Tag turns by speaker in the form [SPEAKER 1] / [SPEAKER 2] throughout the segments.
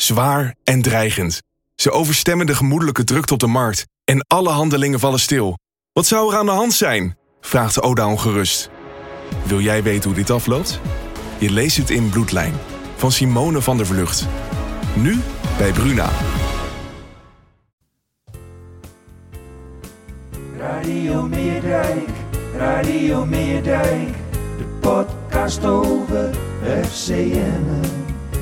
[SPEAKER 1] Zwaar en dreigend. Ze overstemmen de gemoedelijke drukte op de markt. En alle handelingen vallen stil. Wat zou er aan de hand zijn? Vraagt Oda ongerust. Wil jij weten hoe dit afloopt? Je leest het in Bloedlijn. Van Simone van der Vlucht. Nu bij Bruna.
[SPEAKER 2] Radio Meerdijk, Radio Meerdijk, de podcast over FCM.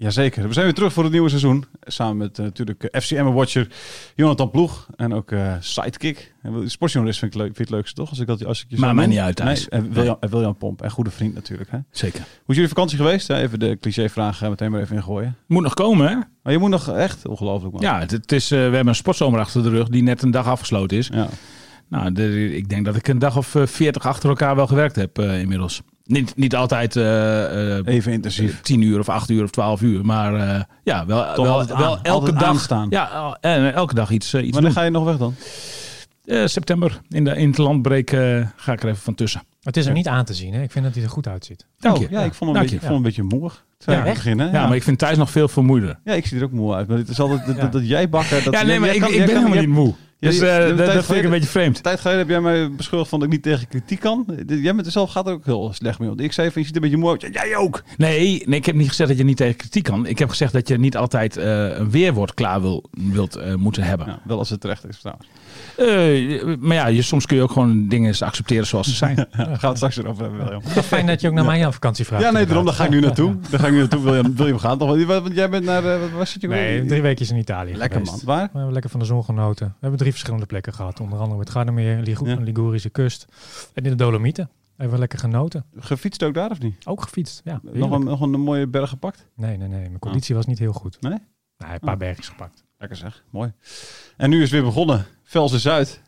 [SPEAKER 3] Jazeker, we zijn weer terug voor het nieuwe seizoen. Samen met uh, natuurlijk eh, FCM-watcher Jonathan Ploeg en ook uh, Sidekick. En sportjournalist vind ik, leuk, vind het leukste toch? Als ik, dat, als ik je
[SPEAKER 4] maar mij niet uit thuis.
[SPEAKER 3] Nee, en William, en William Pomp en goede vriend natuurlijk. Hè?
[SPEAKER 4] Zeker.
[SPEAKER 3] Hoe is jullie vakantie geweest? Even de clichévraag meteen maar even ingooien.
[SPEAKER 4] Moet nog komen hè?
[SPEAKER 3] Maar je moet nog echt, ongelooflijk man.
[SPEAKER 4] Ja, het, het is, uh, we hebben een sportzomer achter de rug die net een dag afgesloten is.
[SPEAKER 3] Ja.
[SPEAKER 4] Nou, de, ik denk dat ik een dag of veertig achter elkaar wel gewerkt heb inmiddels. Niet, niet altijd uh,
[SPEAKER 3] even intensief.
[SPEAKER 4] 10 uur of 8 uur of 12 uur. Maar uh, ja, wel, wel, wel
[SPEAKER 3] aan,
[SPEAKER 4] elke dag.
[SPEAKER 3] staan.
[SPEAKER 4] Ja, en elke dag iets. iets
[SPEAKER 3] Wanneer ga je nog weg dan?
[SPEAKER 4] september. In, de, in het landbreek ga ik er even van tussen.
[SPEAKER 5] Het is er niet aan te zien. Hè? Ik vind dat hij er goed uitziet.
[SPEAKER 4] Dank je.
[SPEAKER 3] Oh, ja, ik vond hem, een beetje, vond een beetje moe.
[SPEAKER 4] Ja,
[SPEAKER 3] beginnen.
[SPEAKER 4] Ja, ja, maar ik vind thuis nog veel vermoeider.
[SPEAKER 3] Ja, ik zie er ook moe uit. Maar het is altijd dat, dat, dat jij bakken. Dat
[SPEAKER 4] ja, nee, maar
[SPEAKER 3] jij
[SPEAKER 4] ik,
[SPEAKER 3] kan,
[SPEAKER 4] ik ben
[SPEAKER 3] kan,
[SPEAKER 4] helemaal niet moe. Dus
[SPEAKER 3] Ja,
[SPEAKER 4] uh,
[SPEAKER 3] je-
[SPEAKER 4] dat, vind ik een beetje vreemd.
[SPEAKER 3] Een tijd geleden heb jij mij beschuldigd van dat ik niet tegen kritiek kan. Jij met zelf gaat er ook heel slecht mee. Want ik zei van je ziet er een beetje moe uit. Ja, jij ook.
[SPEAKER 4] Nee, nee, ik heb niet gezegd dat je niet tegen kritiek kan. Ik heb gezegd dat je niet altijd eh, een weerwoord klaar wil, wilt eh, moeten hebben.
[SPEAKER 3] Ja, wel als het terecht is trouwens.
[SPEAKER 4] Eh, maar ja, je, soms kun je ook gewoon dingen eens accepteren zoals ze zijn.
[SPEAKER 3] Ja, gaan we het straks erover hebben. William.
[SPEAKER 5] Het is fijn dat je ook naar mij aan vakantie vraagt.
[SPEAKER 3] Ja, nee, daarom daar ga ik nu naartoe. Daar ga ik nu naartoe. William, William gaat nog. Want want jij bent naar, eh, waar zit je?
[SPEAKER 5] Nee, drie weekjes in Italië
[SPEAKER 3] Lekker man. Waar?
[SPEAKER 5] We hebben lekker van de zon genoten. We hebben drie verschillende plekken gehad. Onder andere het Gardameer, Ligu
[SPEAKER 3] Ja.
[SPEAKER 5] Ligurische kust en in de Dolomieten. Hebben we lekker genoten.
[SPEAKER 3] Gefietst ook daar of niet?
[SPEAKER 5] Ook gefietst. Ja,
[SPEAKER 3] Nog een, nog een mooie berg gepakt?
[SPEAKER 5] Nee, nee, nee. Mijn conditie was niet heel goed.
[SPEAKER 3] Nee?
[SPEAKER 5] Nee, een paar
[SPEAKER 3] Oh.
[SPEAKER 5] bergjes gepakt.
[SPEAKER 3] Lekker zeg. Mooi. En nu is het weer begonnen. Velsen Zuid.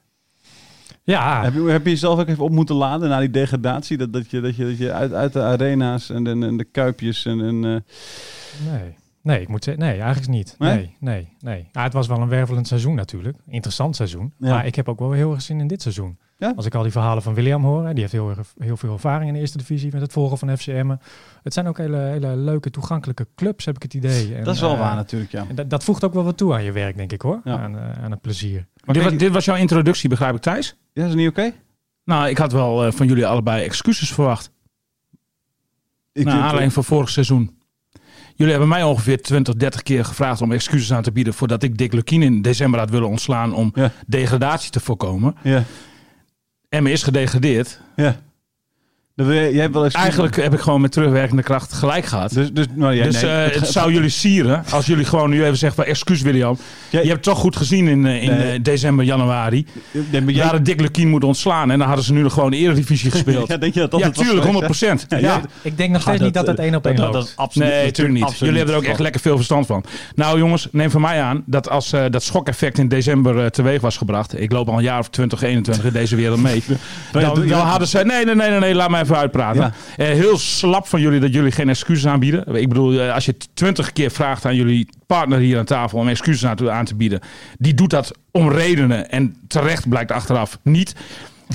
[SPEAKER 5] Ja,
[SPEAKER 3] Heb, je, heb je jezelf ook even op moeten laden na die degradatie? Dat, dat, je, dat, je, dat je uit, uit de arena's en de, en de kuipjes en... en eh,
[SPEAKER 5] nee. Nee, ik moet zeggen, nee, eigenlijk niet.
[SPEAKER 3] Nee?
[SPEAKER 5] Nee, nee, nee. Ja, het was wel een wervelend seizoen natuurlijk. Interessant seizoen.
[SPEAKER 3] Ja.
[SPEAKER 5] Maar ik heb ook wel heel erg zin in dit seizoen.
[SPEAKER 3] Ja?
[SPEAKER 5] Als ik al die verhalen van William hoor, die heeft heel, erg- heel veel ervaring in de eerste divisie met het volgen van FCM. Het zijn ook hele, hele leuke, toegankelijke clubs, heb ik het idee. En,
[SPEAKER 3] dat is wel
[SPEAKER 5] eh,
[SPEAKER 3] waar natuurlijk, ja.
[SPEAKER 5] En dat, voegt ook wel wat toe aan je werk, denk ik hoor.
[SPEAKER 3] Ja.
[SPEAKER 5] Aan, eh, aan het plezier.
[SPEAKER 3] Maar
[SPEAKER 4] dit, was, dit was jouw introductie, begrijp ik, Thijs?
[SPEAKER 3] Ja, is het niet oké?
[SPEAKER 4] Nou, ik had wel eh, van jullie allebei excuses verwacht.
[SPEAKER 3] Ik
[SPEAKER 4] Naar aanleiding van vorig seizoen. Jullie hebben mij ongeveer 20, 30 keer gevraagd om excuses aan te bieden voordat ik Dick Lukien in december had willen ontslaan om
[SPEAKER 3] Ja.
[SPEAKER 4] degradatie te voorkomen.
[SPEAKER 3] Ja,
[SPEAKER 4] Emmen is gedegradeerd.
[SPEAKER 3] ja. Dan wil jij, jij hebt wel eens...
[SPEAKER 4] Eigenlijk heb ik gewoon met terugwerkende kracht gelijk gehad.
[SPEAKER 3] Dus, dus, nou, ja,
[SPEAKER 4] dus
[SPEAKER 3] nee,
[SPEAKER 4] eh,
[SPEAKER 3] het
[SPEAKER 4] het zou jullie sieren als jullie gewoon nu even zeggen van excuus William.
[SPEAKER 3] Ja,
[SPEAKER 4] Je hebt het toch goed gezien in, eh, in
[SPEAKER 3] Nee.
[SPEAKER 4] eh, december, januari.
[SPEAKER 3] nee, maar jij-
[SPEAKER 4] Dick Lukien moeten ontslaan en dan hadden ze nu nog gewoon de eredivisie gespeeld.
[SPEAKER 3] Ja, denk je dat dat
[SPEAKER 4] ja,
[SPEAKER 3] het was
[SPEAKER 4] tuurlijk,
[SPEAKER 3] geweest,
[SPEAKER 4] 100 procent. Ja,
[SPEAKER 3] Ja,
[SPEAKER 5] Ik denk nog steeds niet dat het één op één
[SPEAKER 3] dat,
[SPEAKER 5] loopt.
[SPEAKER 3] dat absoluut,
[SPEAKER 4] Nee, natuurlijk niet.
[SPEAKER 3] absoluut
[SPEAKER 4] Jullie hebben er ook echt lekker veel verstand van. Nou jongens, neem van mij aan dat als eh, dat schokeffect in december teweeg was gebracht. Ik loop al een jaar of 20, 21 in deze wereld mee. Dan, dan hadden ze... Nee, nee, nee, nee, nee laat me even uitpraten.
[SPEAKER 3] Ja.
[SPEAKER 4] Eh, heel slap van jullie dat jullie geen excuses aanbieden. Ik bedoel, eh, als je twintig keer vraagt aan jullie partner hier aan tafel om excuses aan te, aan te bieden. Die doet dat om redenen en terecht blijkt achteraf niet.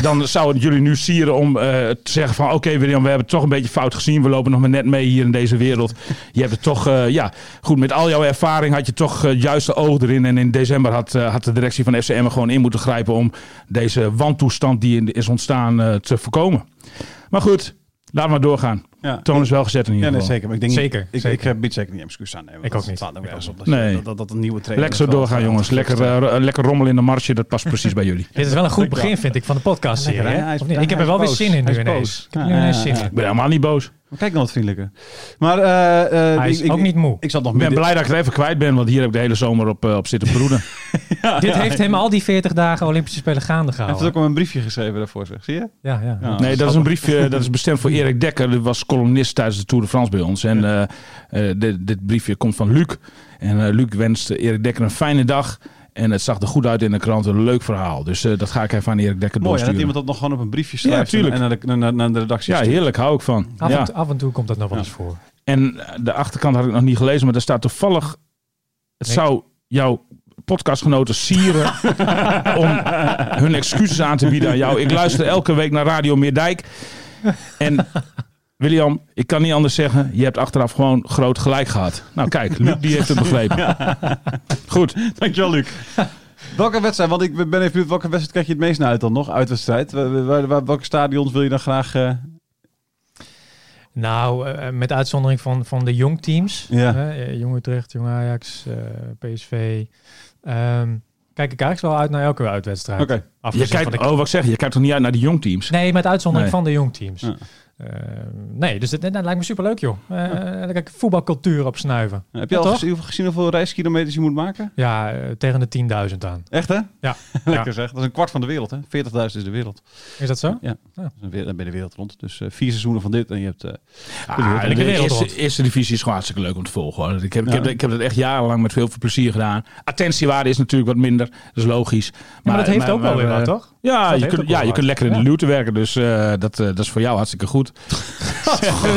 [SPEAKER 4] Dan zou het jullie nu sieren om eh, te zeggen van... oké William, we hebben het toch een beetje fout gezien. We lopen nog maar net mee hier in deze wereld. Je hebt het toch... ja, goed, met al jouw ervaring had je toch eh, juist de oog erin. En in december had, had de directie van FCM er gewoon in moeten grijpen... om deze wantoestand die is ontstaan te voorkomen. Maar goed, Laat maar doorgaan.
[SPEAKER 3] Ja.
[SPEAKER 4] Toon is wel gezet in
[SPEAKER 3] Ja,
[SPEAKER 4] ieder
[SPEAKER 3] nee,
[SPEAKER 4] geval.
[SPEAKER 3] zeker. Maar ik denk
[SPEAKER 5] Zeker,
[SPEAKER 3] Niet, ik,
[SPEAKER 5] zeker.
[SPEAKER 3] ik bied zeker niet excuus aannemen.
[SPEAKER 5] Ik ook niet.
[SPEAKER 3] Het staat ook
[SPEAKER 5] Ik
[SPEAKER 3] nergens
[SPEAKER 5] ook
[SPEAKER 3] op dat,
[SPEAKER 4] Nee.
[SPEAKER 3] dat, dat, dat een nieuwe trainer...
[SPEAKER 4] Lekker zo doorgaan, jongens. Lekker, eh, lekker rommel in de marsje, dat past precies bij jullie.
[SPEAKER 5] Dit is wel een goed begin, vind ik, van de podcast serie.
[SPEAKER 3] hè? Hij is-
[SPEAKER 5] Of niet?
[SPEAKER 3] hij
[SPEAKER 5] Ik heb er wel weer zin in nu ineens. Ik
[SPEAKER 3] Ja, ja, ja.
[SPEAKER 4] Ik ben helemaal niet boos.
[SPEAKER 3] Maar Kijk dan wat vriendelijker. Maar eh, eh,
[SPEAKER 5] Hij is
[SPEAKER 3] ik, ik,
[SPEAKER 5] ook niet moe.
[SPEAKER 3] Ik zat nog
[SPEAKER 4] Ik ben
[SPEAKER 3] midden-
[SPEAKER 4] blij dat ik het even kwijt ben, want hier heb ik de hele zomer op, eh, op zitten broeden.
[SPEAKER 5] Dit heeft hem al die 40 dagen Olympische Spelen gaande
[SPEAKER 3] Hij heeft
[SPEAKER 5] gehouden.
[SPEAKER 3] ook al een briefje geschreven daarvoor, zeg. Zie je?
[SPEAKER 5] Ja, ja.
[SPEAKER 3] Ja.
[SPEAKER 4] Nee, dat is een briefje dat is bestemd voor Erik Dekker. Die was columnist tijdens de Tour de France bij ons. En eh, eh, dit, dit briefje komt van Luc. En eh, Luc wenst Erik Dekker een fijne dag. En het zag er goed uit in de krant. Een leuk verhaal. Dus eh, dat ga ik even aan Erik Dekker
[SPEAKER 3] Mooi, hè, dat
[SPEAKER 4] doorsturen.
[SPEAKER 3] iemand dat nog gewoon op een briefje schrijft
[SPEAKER 4] tuurlijk.
[SPEAKER 3] en naar de, naar, naar de redactie
[SPEAKER 4] Ja,
[SPEAKER 3] stuurt.
[SPEAKER 4] heerlijk. Hou ik van.
[SPEAKER 5] Af,
[SPEAKER 4] Ja.
[SPEAKER 5] en, af en toe komt dat nog wel eens voor.
[SPEAKER 4] En de achterkant had ik nog niet gelezen, maar daar staat toevallig... Het
[SPEAKER 5] Nee.
[SPEAKER 4] zou jouw podcastgenoten sieren om hun excuses aan te bieden aan jou. Ik luister elke week naar Radio Meerdijk. En William, ik kan niet anders zeggen, je hebt achteraf gewoon groot gelijk gehad. Nou kijk, Luc die heeft het begrepen. Goed.
[SPEAKER 3] Dankjewel, Luc. Welke wedstrijd, want ik ben even benieuwd, welke wedstrijd krijg je het meest naar uit dan nog? Uitwedstrijd. Welke stadions wil je dan graag... eh,
[SPEAKER 5] Nou, eh, met uitzondering van, van de jong teams.
[SPEAKER 3] Ja.
[SPEAKER 5] eh, jong Utrecht, jong Ajax, eh, PSV. ehm, kijk ik eigenlijk wel uit naar elke uitwedstrijd.
[SPEAKER 3] Oké.
[SPEAKER 4] Je kijkt,
[SPEAKER 5] de-
[SPEAKER 4] oh wat ik zeg, je kijkt toch niet uit naar de jongteams?
[SPEAKER 5] Nee, met uitzondering
[SPEAKER 4] Nee.
[SPEAKER 5] van de jong teams.
[SPEAKER 3] Ja.
[SPEAKER 5] Ehm, nee, dus dat, dat lijkt me superleuk, joh. Eh lekker voetbalcultuur op snuiven.
[SPEAKER 3] heb je
[SPEAKER 5] Ja,
[SPEAKER 3] al
[SPEAKER 5] toch?
[SPEAKER 3] gezien, gezien hoeveel reiskilometers je moet maken?
[SPEAKER 5] Ja, eh, tegen de 10.000 aan.
[SPEAKER 3] Echt, hè?
[SPEAKER 5] Ja.
[SPEAKER 3] Lekker
[SPEAKER 5] Ja.
[SPEAKER 3] zeg. Dat is een kwart van de wereld, hè? 40.000 is de wereld.
[SPEAKER 5] Is dat zo?
[SPEAKER 3] Ja.
[SPEAKER 5] Ja.
[SPEAKER 3] Dat is een weer- Dan ben je de wereld rond. Dus eh, vier seizoenen van dit en je hebt... eh,
[SPEAKER 4] Ah,
[SPEAKER 3] de
[SPEAKER 4] de,
[SPEAKER 5] wereld
[SPEAKER 4] eerste, divisie is gewoon hartstikke leuk om te volgen. Hoor. Ik, heb, ik,
[SPEAKER 3] Ja.
[SPEAKER 4] heb, ik heb dat echt jarenlang met veel plezier gedaan. Attentiewaarde is natuurlijk wat minder. Dat is logisch.
[SPEAKER 5] Maar, dat heeft ook wel weer wat, toch?
[SPEAKER 4] Ja, je kunt, ja je kunt lekker in de
[SPEAKER 5] Ja.
[SPEAKER 4] luwte werken. Dus eh, dat, eh, dat is voor jou hartstikke goed.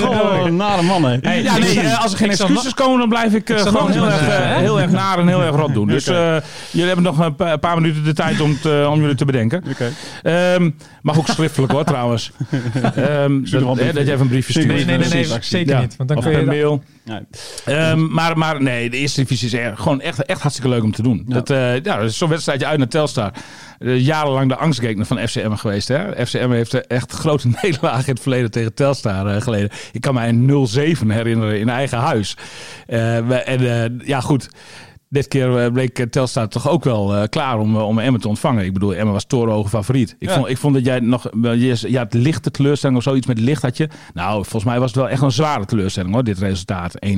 [SPEAKER 3] Oh, een nare man, hè?
[SPEAKER 5] Hey,
[SPEAKER 4] Ja, nee, eh, als er geen excuses komen, dan blijf ik eh, gewoon heel erg, eh, heel erg naar en heel erg rot doen. Dus eh, jullie hebben nog een pa- paar minuten de tijd om, eh, om jullie te bedenken.
[SPEAKER 3] Oké.
[SPEAKER 4] Ehm, mag ook schriftelijk hoor, trouwens. Ehm,
[SPEAKER 3] nog
[SPEAKER 4] dat,
[SPEAKER 3] een
[SPEAKER 4] hè, dat je even een briefje
[SPEAKER 3] Stuur
[SPEAKER 4] stuurt.
[SPEAKER 5] Nee, nee, nee, zeker
[SPEAKER 4] Ja.
[SPEAKER 5] niet. Want dan
[SPEAKER 4] of
[SPEAKER 5] kun je
[SPEAKER 4] mail.
[SPEAKER 3] Nee.
[SPEAKER 4] Ehm, maar, maar nee, de eerste divisie is er gewoon echt, echt hartstikke leuk om te doen.
[SPEAKER 3] Ja.
[SPEAKER 4] Dat, eh, ja, dat is zo'n wedstrijdje uit naar Telstar. Jarenlang de angstgegner van FCM geweest. Hè? FCM heeft echt grote nederlagen in het verleden tegen Telstar eh, geleden. Ik kan mij een 0-7 herinneren in eigen huis. Eh, en eh, ja, goed. Dit keer eh, bleek eh, Telstar toch ook wel eh, klaar om, om Emmen te ontvangen. Ik bedoel, Emmen was torenhoge favoriet. Ik,
[SPEAKER 3] Ja.
[SPEAKER 4] vond, ik vond dat jij nog... Je, je had lichte teleurstelling of zoiets met licht had je. Nou, volgens mij was het wel echt een zware teleurstelling hoor, dit resultaat. 1-1.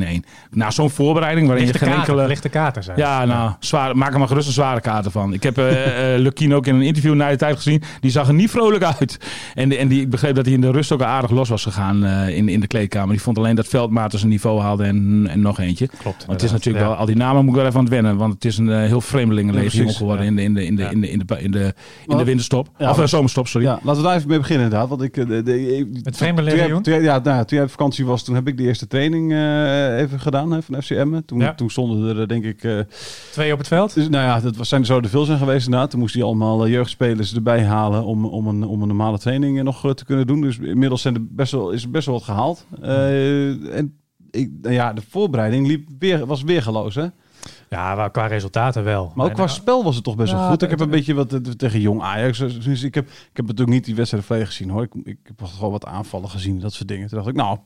[SPEAKER 4] Na zo'n voorbereiding waarin
[SPEAKER 5] Lichte
[SPEAKER 4] je geen enkele...
[SPEAKER 5] lichte zijn.
[SPEAKER 4] Ja, nou, zwaar, maak er maar gerust een zware kaart ervan. Ik heb eh, Lukien ook in een interview na de tijd gezien. Die zag er niet vrolijk uit. En, en die, ik begreep dat hij in de rust ook al aardig los was gegaan in, in de kleedkamer. Die vond alleen dat Veldmaat zijn niveau haalde en, en nog eentje.
[SPEAKER 5] Klopt.
[SPEAKER 4] Want het is natuurlijk
[SPEAKER 5] Ja.
[SPEAKER 4] wel, al die namen moet ik wel even aan het wennen. Want het is een eh, heel vreemdelingenlegioen
[SPEAKER 3] Ja,
[SPEAKER 4] geworden
[SPEAKER 3] ja.
[SPEAKER 4] in de, in de, in de, in de, in de, in de, in de winterstop.
[SPEAKER 3] Ja,
[SPEAKER 4] of uh, zomerstop, sorry.
[SPEAKER 3] Ja, laten we daar even mee beginnen inderdaad. Want ik, eh, de, de, toen, toen, jij, ja, nou, toen jij op vakantie was, toen heb ik de eerste training eh, even gedaan hè, van FCM. Toen,
[SPEAKER 5] Ja.
[SPEAKER 3] toen stonden er denk ik... eh,
[SPEAKER 5] Twee op het veld.
[SPEAKER 3] dus, nou ja, dat was, zijn er zo te veel zijn geweest inderdaad. Toen moest hij allemaal jeugdspelers erbij halen om, om, een, om een normale training nog te kunnen doen. Dus inmiddels zijn er best wel, is er best wel wat gehaald. Eh, en ik, nou ja, de voorbereiding liep weer, was weergeloos hè.
[SPEAKER 5] Ja, qua resultaten wel.
[SPEAKER 3] Maar ook qua
[SPEAKER 5] eh,
[SPEAKER 3] spel was het toch best wel goed. Ik heb een beetje wat eh, tegen jong Ajax. Dus ik heb, ik heb natuurlijk niet die wedstrijd volledig gezien hoor. Ik, ik heb gewoon wat aanvallen gezien, dat soort dingen. Toen dacht ik, nou,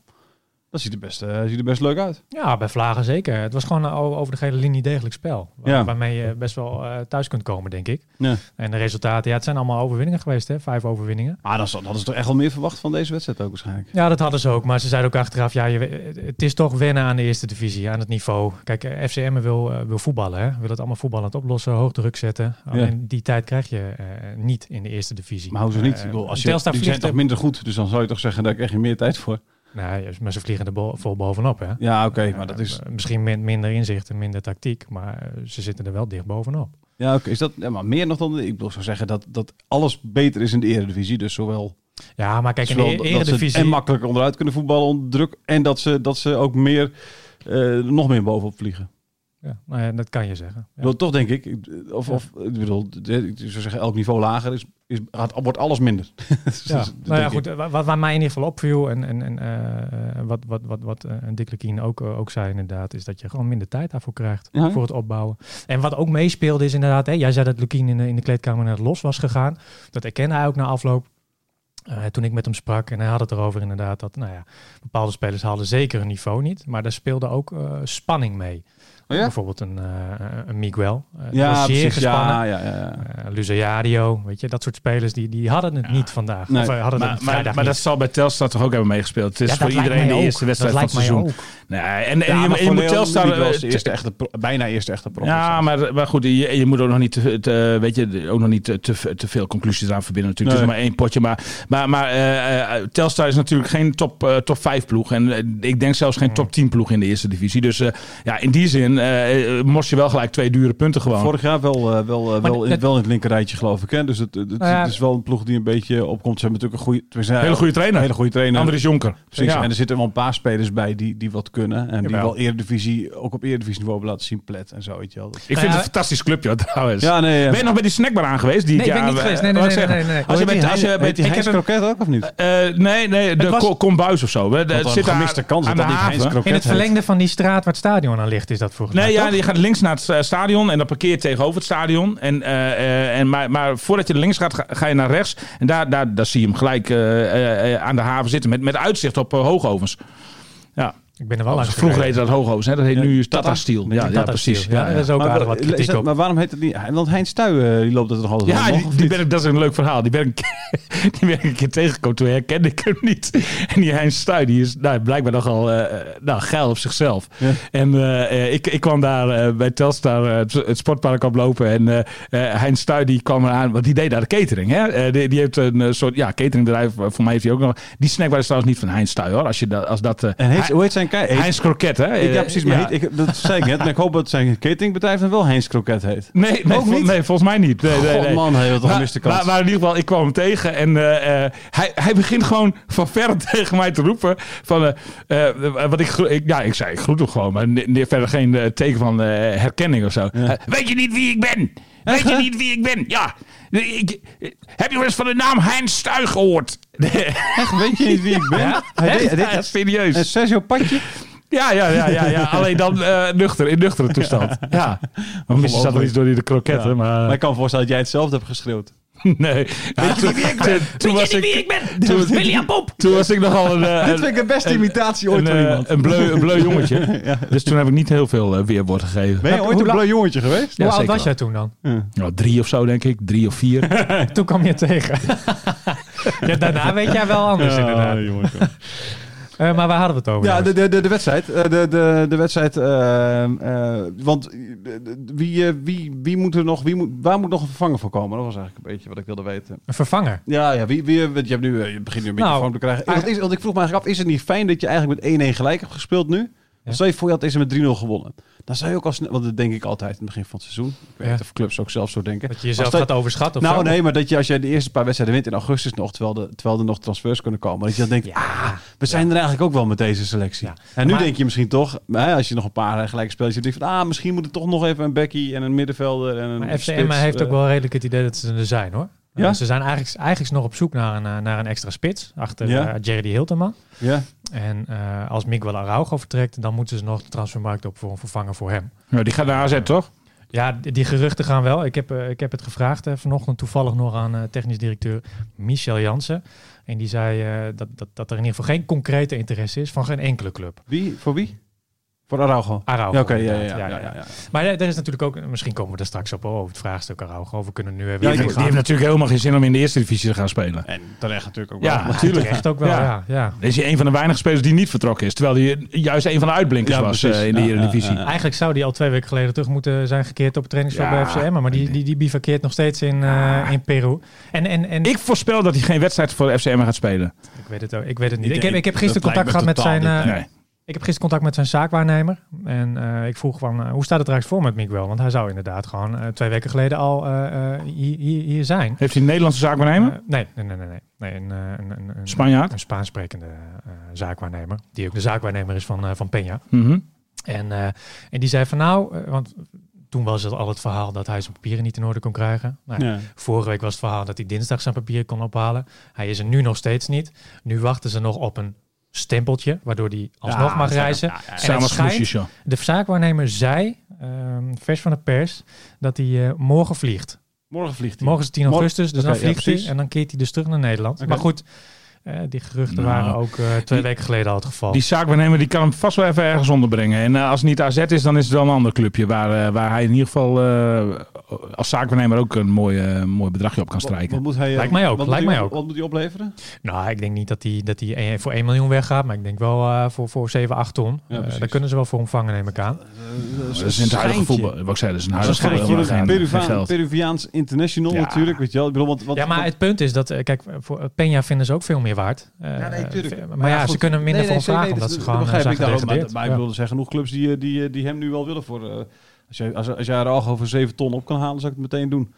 [SPEAKER 3] dat ziet er best, eh, ziet er best leuk uit.
[SPEAKER 5] Ja, bij Vlagen zeker. Het was gewoon o- over de gele linie degelijk spel. Waar-
[SPEAKER 3] Ja.
[SPEAKER 5] Waarmee je best wel eh, thuis kunt komen, denk ik.
[SPEAKER 3] Ja.
[SPEAKER 5] En de resultaten, ja, het zijn allemaal overwinningen geweest, hè? Vijf overwinningen.
[SPEAKER 3] Maar dan hadden ze toch echt wel meer verwacht van deze wedstrijd ook waarschijnlijk.
[SPEAKER 5] Ja, dat hadden ze ook. Maar ze zeiden ook achteraf, ja, je, het is toch wennen aan de eerste divisie, aan het niveau. Kijk, eh, FCM wil, eh, wil voetballen, hè? Wil het allemaal voetballend oplossen, hoog druk zetten. Alleen die tijd krijg je eh, niet in de eerste divisie.
[SPEAKER 3] Maar hoe ze niet?
[SPEAKER 5] Eh,
[SPEAKER 3] Ik bedoel, als je, die zijn toch
[SPEAKER 5] er-
[SPEAKER 3] minder goed. Dus dan zou je toch zeggen, daar krijg je meer tijd voor.
[SPEAKER 5] Nee, maar ze vliegen er bo- vol bovenop, hè?
[SPEAKER 3] Ja, oké. maar dat is...
[SPEAKER 5] Eh, misschien min- minder inzicht en minder tactiek, maar eh, ze zitten er wel dicht bovenop.
[SPEAKER 3] Ja, oké. Is dat... Ja, maar meer nog dan... Ik bedoel, zou zeggen dat, dat alles beter is in de eredivisie. Dus zowel...
[SPEAKER 5] Ja, maar kijk, in de eredivisie...
[SPEAKER 3] en makkelijker onderuit kunnen voetballen onder druk. En dat ze, dat ze ook meer... eh, nog meer bovenop vliegen.
[SPEAKER 5] Ja, nou ja, dat kan je zeggen. Ja.
[SPEAKER 3] toch denk ik, of, of ik bedoel, ik zou zeggen, elk niveau lager is, is, wordt alles minder. Dus
[SPEAKER 5] Ja. Nou ja, goed, wa- wat, wat mij in ieder geval opviel en, en, en eh, wat, wat, wat, wat eh, Dick Lukien ook, eh, ook zei inderdaad, is dat je gewoon minder tijd daarvoor krijgt
[SPEAKER 3] Ja.
[SPEAKER 5] voor het opbouwen. En wat ook meespeelde is inderdaad, hè, jij zei dat Lukien in de, in de kleedkamer net los was gegaan. Dat erkende hij ook na afloop. Eh, toen ik met hem sprak en hij had het erover inderdaad dat nou ja, bepaalde spelers haalden zeker hun niveau niet, maar daar speelde ook eh, spanning mee.
[SPEAKER 3] Oh ja?
[SPEAKER 5] Bijvoorbeeld een, eh, een Miguel. eh,
[SPEAKER 3] Ja,
[SPEAKER 5] zeer
[SPEAKER 3] precies.
[SPEAKER 5] gespannen.
[SPEAKER 3] Ja, ja, ja.
[SPEAKER 5] Eh, Luzario, weet je, dat soort spelers die, die hadden het niet vandaag.
[SPEAKER 3] Nee.
[SPEAKER 5] Of hadden
[SPEAKER 4] Maar,
[SPEAKER 5] het
[SPEAKER 4] maar, maar dat zal bij Telstar toch ook hebben meegespeeld. Het is
[SPEAKER 5] Ja,
[SPEAKER 4] voor iedereen de eerste
[SPEAKER 5] ook.
[SPEAKER 4] wedstrijd
[SPEAKER 5] Dat
[SPEAKER 4] van het seizoen. Nee, en, en
[SPEAKER 3] Ja,
[SPEAKER 4] je, moet Telstar...
[SPEAKER 3] De eerste echte bijna eerste echte prof.
[SPEAKER 4] Ja, maar, maar goed, je, je moet ook nog niet te, te- weet je, ook nog niet te, te, te veel conclusies eraan verbinden natuurlijk. Het is maar één potje. Maar, maar, maar Telstar is natuurlijk geen top, top 5 ploeg. En ik denk zelfs geen top 10 ploeg in de eerste divisie. Dus ja, in die zin eh mos je wel gelijk twee dure punten gewoon.
[SPEAKER 3] Vorig jaar wel, eh, wel, wel, in,
[SPEAKER 5] het-
[SPEAKER 3] wel in het linkerrijtje geloof ik. Hè? Dus het, het, het-
[SPEAKER 5] Nou ja.
[SPEAKER 3] het is wel een ploeg die een beetje opkomt. Ze hebben natuurlijk een goede, tenminste,
[SPEAKER 4] Hele goede trainer.
[SPEAKER 3] Een hele goede trainer.
[SPEAKER 4] Andries Jonker.
[SPEAKER 3] Precies.
[SPEAKER 4] Ja.
[SPEAKER 3] En er zitten wel een paar spelers bij die, die wat kunnen. En die
[SPEAKER 5] Jawel.
[SPEAKER 3] wel eredivisie, ook op eredivisie niveau hebben laten zien. Plet en zo. Weet je wel. Dus-
[SPEAKER 4] Ik vind
[SPEAKER 5] ja,
[SPEAKER 4] het een fantastisch clubje trouwens.
[SPEAKER 3] Ja, nee.
[SPEAKER 4] Ben je nog bij die snackbar aan geweest? Die
[SPEAKER 5] Nee, ik
[SPEAKER 4] ja,
[SPEAKER 5] ben niet geweest. Nee, nee, nee,
[SPEAKER 4] zeggen.
[SPEAKER 5] nee, nee.
[SPEAKER 4] Als je
[SPEAKER 3] die
[SPEAKER 4] als je
[SPEAKER 3] die
[SPEAKER 4] heb een-
[SPEAKER 3] Kroket ook of niet?
[SPEAKER 4] Eh, nee, nee, de. Kombuis of zo. Het
[SPEAKER 3] een
[SPEAKER 4] zit
[SPEAKER 3] gemiste
[SPEAKER 4] aan,
[SPEAKER 3] kans
[SPEAKER 4] aan
[SPEAKER 3] dat
[SPEAKER 4] de
[SPEAKER 3] die
[SPEAKER 4] haven.
[SPEAKER 3] Kroket
[SPEAKER 5] In het verlengde van die straat waar het stadion aan ligt, is dat
[SPEAKER 4] Nee, ja,
[SPEAKER 5] toch?
[SPEAKER 4] je gaat links naar het eh, stadion en dan parkeer je tegenover het stadion. En, eh, eh, en, maar, maar voordat je links gaat, ga, ga je naar rechts. En daar, daar, daar zie je hem gelijk aan de haven zitten met, met uitzicht op Hoogovens. Ja,
[SPEAKER 5] Ik ben er wel langs
[SPEAKER 4] vroeger heette dat Hoogovens, hè? dat heet
[SPEAKER 3] Ja,
[SPEAKER 4] nu
[SPEAKER 3] Tata.
[SPEAKER 4] Tata Steel. Ja, ja, precies.
[SPEAKER 5] Steel. Ja,
[SPEAKER 4] Ja, ja.
[SPEAKER 5] dat is ook
[SPEAKER 3] Maar,
[SPEAKER 5] aardig wat
[SPEAKER 3] is
[SPEAKER 5] kritiek
[SPEAKER 3] dat-
[SPEAKER 5] op.
[SPEAKER 3] maar waarom heet het niet? Want Heinz Stuy, eh, die loopt dat toch altijd
[SPEAKER 4] Ja, die, die ben ik, dat is een leuk verhaal. Die ben ik, die ben ik een keer tegengekomen. Toen herkende ik hem niet. En die Heinz Stuy, die is nou, blijkbaar nogal eh nou, geil op zichzelf.
[SPEAKER 3] Ja.
[SPEAKER 4] En eh, eh, ik, ik kwam daar eh, bij Telstar het, het sportpark oplopen. En eh eh, Heinz Stuy die kwam eraan, want die deed daar de catering. Hè? Die, die heeft een soort ja, cateringbedrijf. Voor mij heeft hij ook nog. Die snackbar is trouwens niet van Heinz Stuy hoor. Als, je dat, als dat...
[SPEAKER 3] En heet,
[SPEAKER 4] Hij-
[SPEAKER 3] hoe heet zijn kei?
[SPEAKER 4] Heinz Kroket hè?
[SPEAKER 3] Ik, ja,
[SPEAKER 4] Eh,
[SPEAKER 3] precies. Maar heet, ik, dat zei ik net. Maar ik hoop dat zijn cateringbedrijf dan wel Heinz Kroket heet.
[SPEAKER 4] Nee, nee,
[SPEAKER 3] Ook
[SPEAKER 4] vol-
[SPEAKER 3] niet?
[SPEAKER 4] nee, volgens mij niet. Nee, nee, nee.
[SPEAKER 3] man, hij had toch een
[SPEAKER 4] Maar,
[SPEAKER 3] miste kans.
[SPEAKER 4] maar, maar in ieder geval, ik kwam hem tegen en eh, eh, hij, hij begint gewoon van ver tegen mij te roepen. Van, eh, wat ik, ja, ik zei, ik groet hem gewoon, maar verder geen teken van herkenning of zo. Weet je niet wie ik ben? Weet je niet wie ik ben? Ja. Ik, heb je wel eens van de naam Heinz Stuy gehoord?
[SPEAKER 3] Echt, weet je niet wie ik ben?
[SPEAKER 4] Ja,
[SPEAKER 3] Hij deed- hij deed-
[SPEAKER 4] Ja, serieus.
[SPEAKER 3] En Sergio Patje?
[SPEAKER 4] Ja, ja, ja, ja, ja. alleen dan eh, nuchter, in nuchtere toestand. Ja. Misschien zat er iets door die de kroketten,
[SPEAKER 3] Ja.
[SPEAKER 4] maar...
[SPEAKER 3] Maar ik kan me voorstellen dat jij hetzelfde hebt geschreeuwd.
[SPEAKER 4] Nee. Ja, toen, wie ik ben? Toen was ik, wie ik ben? Toen,
[SPEAKER 5] William Pop!
[SPEAKER 4] toen was ik nogal een, eh,
[SPEAKER 3] Dit vind ik de beste
[SPEAKER 4] een-
[SPEAKER 3] imitatie ooit
[SPEAKER 4] een,
[SPEAKER 3] van
[SPEAKER 4] eh,
[SPEAKER 3] iemand.
[SPEAKER 4] een, bleu, een bleu jongetje. Dus toen heb ik niet heel veel eh, weerwoord gegeven.
[SPEAKER 3] Ben je
[SPEAKER 5] Hoe
[SPEAKER 3] ooit een bleu jongetje geweest?
[SPEAKER 4] Ja,
[SPEAKER 5] Hoe oud was
[SPEAKER 4] wel.
[SPEAKER 5] jij toen dan?
[SPEAKER 4] Nou, drie of zo, denk ik. Drie of vier.
[SPEAKER 5] Toen kwam je tegen. ja, daarna weet jij wel anders inderdaad.
[SPEAKER 3] jongen.
[SPEAKER 5] Eh, maar waar hadden we het over?
[SPEAKER 3] Ja, de, de, de, de wedstrijd. Eh, De, de, de wedstrijd. eh, eh, want wie, wie, wie moet er nog, wie moet, waar moet nog een vervanger voor komen? Dat was eigenlijk een beetje wat ik wilde weten.
[SPEAKER 5] Een vervanger.
[SPEAKER 3] Ja, ja wie, wie, want je, hebt nu, je begint nu een beetje
[SPEAKER 5] Nou,
[SPEAKER 3] vorm te krijgen. Want ik vroeg me eigenlijk af, is het niet fijn dat je eigenlijk met 1-1 gelijk hebt gespeeld nu?
[SPEAKER 5] Ja.
[SPEAKER 3] Stel je voor, je had deze met 3-0 gewonnen. Dan zou je ook als, want dat denk ik altijd in het begin van het seizoen. Ik weet
[SPEAKER 5] Ja.
[SPEAKER 3] of clubs ook zelf zo denken.
[SPEAKER 5] Dat je jezelf gaat overschatten of
[SPEAKER 3] Nou,
[SPEAKER 5] zo?
[SPEAKER 3] nee, maar dat je als je de eerste paar wedstrijden wint in augustus nog, terwijl, de, terwijl er nog transfers kunnen komen, dat je dan denkt, ah, we zijn er eigenlijk ook wel met deze selectie.
[SPEAKER 5] Ja.
[SPEAKER 3] En nu
[SPEAKER 5] Maar-
[SPEAKER 3] denk je misschien toch, hè, als je nog een paar gelijke spelletjes hebt, denk je van, ah, misschien moet er toch nog even een Becky en een middenvelder en een
[SPEAKER 5] Maar FC
[SPEAKER 3] spits,
[SPEAKER 5] Emma heeft
[SPEAKER 3] eh,
[SPEAKER 5] ook wel redelijk het idee dat ze er zijn hoor.
[SPEAKER 3] Ja?
[SPEAKER 5] Eh, ze zijn eigenlijk, eigenlijk nog op zoek naar een, eh, naar een extra spits. Achter
[SPEAKER 3] Ja.
[SPEAKER 5] eh, Jerry Hilterman.
[SPEAKER 3] Ja,
[SPEAKER 5] En eh, als Miguel Araujo vertrekt, dan moeten ze nog de transfermarkt op voor een vervanger voor hem.
[SPEAKER 4] Nou, die gaat naar AZ, toch?
[SPEAKER 5] Ja, die, die geruchten gaan wel. Ik heb, ik heb het gevraagd vanochtend toevallig nog aan technisch directeur Michel Jansen. En die zei dat, dat, dat er in ieder geval geen concrete interesse is van geen enkele club.
[SPEAKER 3] wie? Voor wie? Voor Araujo.
[SPEAKER 5] Araujo.
[SPEAKER 3] Ja, oké, ja, ja, ja, ja, ja.
[SPEAKER 5] Maar eh, er is natuurlijk ook, misschien komen we er straks op over het vraagstuk Araujo. We kunnen nu even
[SPEAKER 4] Die, heeft, die heeft natuurlijk helemaal geen zin om in de eerste divisie te gaan spelen.
[SPEAKER 3] En terecht natuurlijk ook
[SPEAKER 4] Ja,
[SPEAKER 3] wel.
[SPEAKER 4] natuurlijk.
[SPEAKER 5] Echt ook wel, ja.
[SPEAKER 4] Ja.
[SPEAKER 5] ja,
[SPEAKER 4] is hij een van de weinige spelers die niet vertrokken is. Terwijl hij juist een van de uitblinkers
[SPEAKER 3] Ja,
[SPEAKER 4] was eh, in de
[SPEAKER 3] Ja,
[SPEAKER 4] Eredivisie.
[SPEAKER 3] ja, ja.
[SPEAKER 5] Eigenlijk zou die al twee weken geleden terug moeten zijn gekeerd op het trainingsveld
[SPEAKER 4] Ja.
[SPEAKER 5] bij FCM. Maar die, die, die bivakkeert nog steeds in, eh, in Peru. En, en, en
[SPEAKER 4] Ik voorspel dat hij geen wedstrijd voor de FCM gaat spelen.
[SPEAKER 5] ik, weet het ook, ik weet het niet.
[SPEAKER 3] Ik
[SPEAKER 5] heb, ik heb gisteren contact gehad met
[SPEAKER 3] me
[SPEAKER 5] zijn... Ik heb gisteren contact met zijn zaakwaarnemer. En eh, ik vroeg van, eh, hoe staat het er eigenlijk voor met Miguel? Want hij zou inderdaad gewoon eh, twee weken geleden al hier, hier, zijn.
[SPEAKER 4] Heeft hij een Nederlandse zaak waarnemen?
[SPEAKER 5] Eh, nee, nee, nee, nee. nee. nee een, een, een, een,
[SPEAKER 4] Spanjaard?
[SPEAKER 5] een Spaans sprekende zaakwaarnemer. Die ook de zaakwaarnemer is van, van Peña.
[SPEAKER 4] Mhm.
[SPEAKER 5] En, en die zei van nou, want toen was het al het verhaal dat hij zijn papieren niet in orde kon krijgen. Nou,
[SPEAKER 3] Ja.
[SPEAKER 5] Vorige week was het verhaal dat hij dinsdag zijn papieren kon ophalen. Hij is er nu nog steeds niet. Nu wachten ze nog op een stempeltje, waardoor hij alsnog
[SPEAKER 3] Ja,
[SPEAKER 5] mag reizen.
[SPEAKER 3] ja, ja, ja.
[SPEAKER 5] En het schijnt-. De zaakwaarnemer zei, ehm, vers van de pers, dat hij eh, morgen vliegt.
[SPEAKER 3] Morgen vliegt hij.
[SPEAKER 5] Morgen is 10
[SPEAKER 3] Morgen-
[SPEAKER 5] augustus, dus dan
[SPEAKER 3] ja,
[SPEAKER 5] vliegt hij en dan keert hij dus terug naar Nederland. Maar goed, die geruchten
[SPEAKER 4] Nou,
[SPEAKER 5] waren ook eh, twee weken geleden al het geval.
[SPEAKER 4] Die zaakwaarnemer die kan hem vast wel even ergens onderbrengen. En eh, als het niet AZ is, dan is het wel een ander clubje. Waar, eh, waar hij in ieder geval eh, als zaakwaarnemer ook een mooi, eh, mooi bedragje op kan strijken.
[SPEAKER 3] wat moet hij, eh,
[SPEAKER 5] Lijkt mij ook,
[SPEAKER 3] Wat
[SPEAKER 5] lijkt
[SPEAKER 3] moet
[SPEAKER 5] mij
[SPEAKER 3] hij,
[SPEAKER 5] ook.
[SPEAKER 3] Wat moet hij opleveren?
[SPEAKER 5] Nou, ik denk niet dat hij, dat hij eh, voor 1 miljoen weggaat, maar ik denk wel eh, voor, voor 7, 8 ton.
[SPEAKER 3] Ja,
[SPEAKER 5] Eh, daar kunnen ze wel voor ontvangen, neem ik aan.
[SPEAKER 4] dat is in het huidige voetbal. Wat ik zei, dat is een
[SPEAKER 3] Dat
[SPEAKER 4] huidige voetbal. Geld.
[SPEAKER 3] Peruviaans international
[SPEAKER 4] Ja.
[SPEAKER 3] natuurlijk. Weet je wel. Ik bedoel, want, wat,
[SPEAKER 5] ja, maar
[SPEAKER 3] wat-
[SPEAKER 5] het punt is dat, eh, kijk, voor Peña vinden ze ook veel meer waard. Eh,
[SPEAKER 3] Ja, nee, tuurlijk.
[SPEAKER 5] eh, Maar, ja,
[SPEAKER 3] goed.
[SPEAKER 5] ze kunnen minder
[SPEAKER 3] Nee, nee,
[SPEAKER 5] voor hem vragen,
[SPEAKER 3] nee,
[SPEAKER 5] omdat
[SPEAKER 3] dat-
[SPEAKER 5] ze
[SPEAKER 3] dat
[SPEAKER 5] gewoon eh,
[SPEAKER 3] begrijp
[SPEAKER 5] zijn
[SPEAKER 3] ik daarom. Maar, maar ik
[SPEAKER 5] Ja.
[SPEAKER 3] wilde zeggen, genoeg clubs die, eh, die, die hem nu wel willen voor... eh, als jij, als, als jij er al over 7 ton op kan halen, zou ik het meteen doen.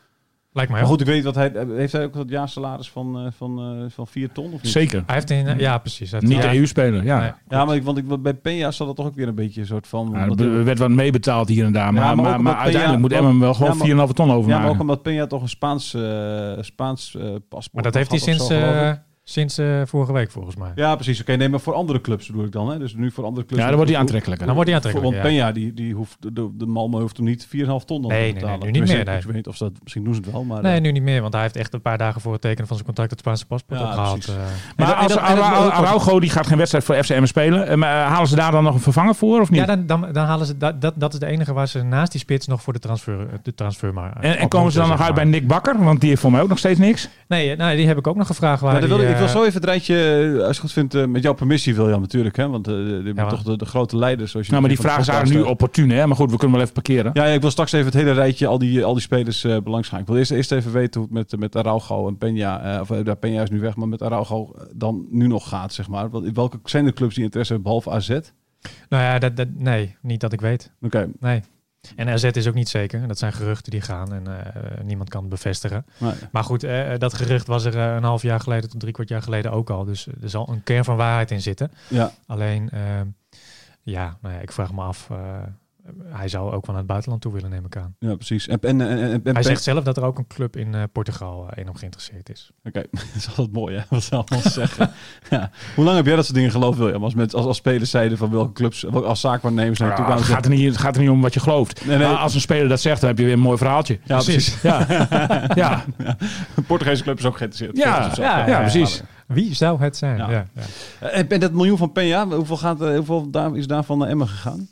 [SPEAKER 5] Lijkt mij
[SPEAKER 3] Maar goed, ik weet wat hij... Heeft hij ook het jaarsalaris van, eh, van, eh, van 4 ton of niet?
[SPEAKER 4] Zeker.
[SPEAKER 5] Hij heeft in, ja, precies.
[SPEAKER 4] Niet
[SPEAKER 5] ja,
[SPEAKER 4] de EU-speler, ja.
[SPEAKER 5] Nee.
[SPEAKER 3] Ja, maar ik, want ik, bij Peña zat dat toch ook weer een beetje een soort van...
[SPEAKER 4] Ja, er werd wat meebetaald hier en daar. Maar,
[SPEAKER 3] maar
[SPEAKER 4] maar, maar,
[SPEAKER 3] omdat Peña-
[SPEAKER 4] uiteindelijk moet Emmen wel gewoon
[SPEAKER 3] ja, maar-
[SPEAKER 4] 4,5 ton
[SPEAKER 3] ja, maar
[SPEAKER 4] overmaken.
[SPEAKER 3] ook omdat Peña toch een Spaans, eh, Spaans eh, paspoort
[SPEAKER 5] Maar dat heeft hij sinds, eh, sinds eh, vorige week volgens mij.
[SPEAKER 3] Ja, precies. Oké, nee, maar voor andere clubs bedoel ik dan. Hè? Dus nu voor andere clubs.
[SPEAKER 4] ja, dan wordt hij aantrekkelijker.
[SPEAKER 5] Dan wordt hij aantrekkelijk.
[SPEAKER 3] Want
[SPEAKER 5] ja.
[SPEAKER 3] Peña, die, die hoeft, de, de Malmö hoeft hem niet 4,5 ton dan
[SPEAKER 5] Nee,
[SPEAKER 3] te
[SPEAKER 5] nee,
[SPEAKER 3] betalen.
[SPEAKER 5] nee, nu niet meer, nee.
[SPEAKER 3] Ik weet niet of ze dat, misschien doen ze het wel, maar...
[SPEAKER 5] Nee,
[SPEAKER 3] eh,
[SPEAKER 5] nu niet meer, want hij heeft echt een paar dagen voor het tekenen van zijn contract het Spaanse paspoort
[SPEAKER 3] Ja,
[SPEAKER 5] opgehaald.
[SPEAKER 3] precies.
[SPEAKER 5] eh.
[SPEAKER 4] Maar
[SPEAKER 3] En
[SPEAKER 4] als
[SPEAKER 3] en en
[SPEAKER 4] Araujo die gaat geen wedstrijd voor FCM spelen, eh, maar halen ze daar dan nog een vervanger voor of niet?
[SPEAKER 5] ja, dan, dan, dan halen ze dat, dat, dat is de enige waar ze naast die spits nog voor de transfer, de transfer maar.
[SPEAKER 4] en, komen ze dan nog uit bij Nick Bakker? Want die heeft voor mij ook nog steeds niks.
[SPEAKER 5] Nee, nou, die heb ik ook nog gevraagd. Waar
[SPEAKER 3] Ja, ik, wil
[SPEAKER 5] eh,
[SPEAKER 3] zo even het rijtje, eh, als je het goed vindt, eh, met jouw permissie wil je natuurlijk, hè? Want hebben
[SPEAKER 5] maar-
[SPEAKER 3] toch de, de grote leiders. Zoals je
[SPEAKER 4] Nou, maar die vragen zijn nu opportun, hè? Maar goed, we kunnen wel even parkeren.
[SPEAKER 3] Ja, ja, ik wil straks even het hele rijtje, al die, al die spelers belangs gaan. Ik wil eerst, eerst even weten hoe het met, met Araujo en Peña, eh, of ja, Peña is nu weg, maar met Araujo dan nu nog gaat, zeg maar. Welke zijn de clubs die interesse hebben, behalve AZ? Oké.
[SPEAKER 5] Nou ja, dat, dat, nee, niet dat ik weet. Nee. En RZ is ook niet zeker. Dat zijn geruchten die gaan en eh, niemand kan het bevestigen.
[SPEAKER 3] Nee.
[SPEAKER 5] Maar goed, eh, dat gerucht was er eh, een half jaar geleden tot drie kwart jaar geleden ook al. Dus er zal een kern van waarheid in zitten.
[SPEAKER 3] Ja,
[SPEAKER 5] Alleen, eh, ja, nou ja, ik vraag me af. Eh, hij zou ook wel naar het buitenland toe willen, neem ik aan.
[SPEAKER 3] ja, precies. En, en, en, en, en-
[SPEAKER 5] Hij zegt zelf dat er ook een club in eh, Portugal eh, in hem geïnteresseerd is.
[SPEAKER 3] Oké, dat is altijd mooi, hè? Wat ze allemaal zeggen. Ja. Hoe lang heb jij dat soort dingen geloofd, William? Als, met, als, als spelers zeiden van welke clubs, welke, als zaakwaarnemers naar toe
[SPEAKER 4] Ja,
[SPEAKER 3] kwamen
[SPEAKER 4] het, gaat er niet, het gaat er niet om wat je gelooft.
[SPEAKER 3] Nee, nee.
[SPEAKER 4] Maar als een speler dat zegt, dan heb je weer een mooi verhaaltje.
[SPEAKER 3] Ja, precies.
[SPEAKER 4] Ja, ja.
[SPEAKER 3] Een Portugese club is ook geïnteresseerd.
[SPEAKER 4] Ja,
[SPEAKER 3] Volgens
[SPEAKER 5] ja,
[SPEAKER 3] zichzelf.
[SPEAKER 4] ja, precies.
[SPEAKER 5] Wie zou het zijn?
[SPEAKER 3] Ja.
[SPEAKER 5] Ja. Ja,
[SPEAKER 3] En, dat miljoen van Peña, hoeveel, gaat, eh, hoeveel daar, is daarvan naar Emmen gegaan?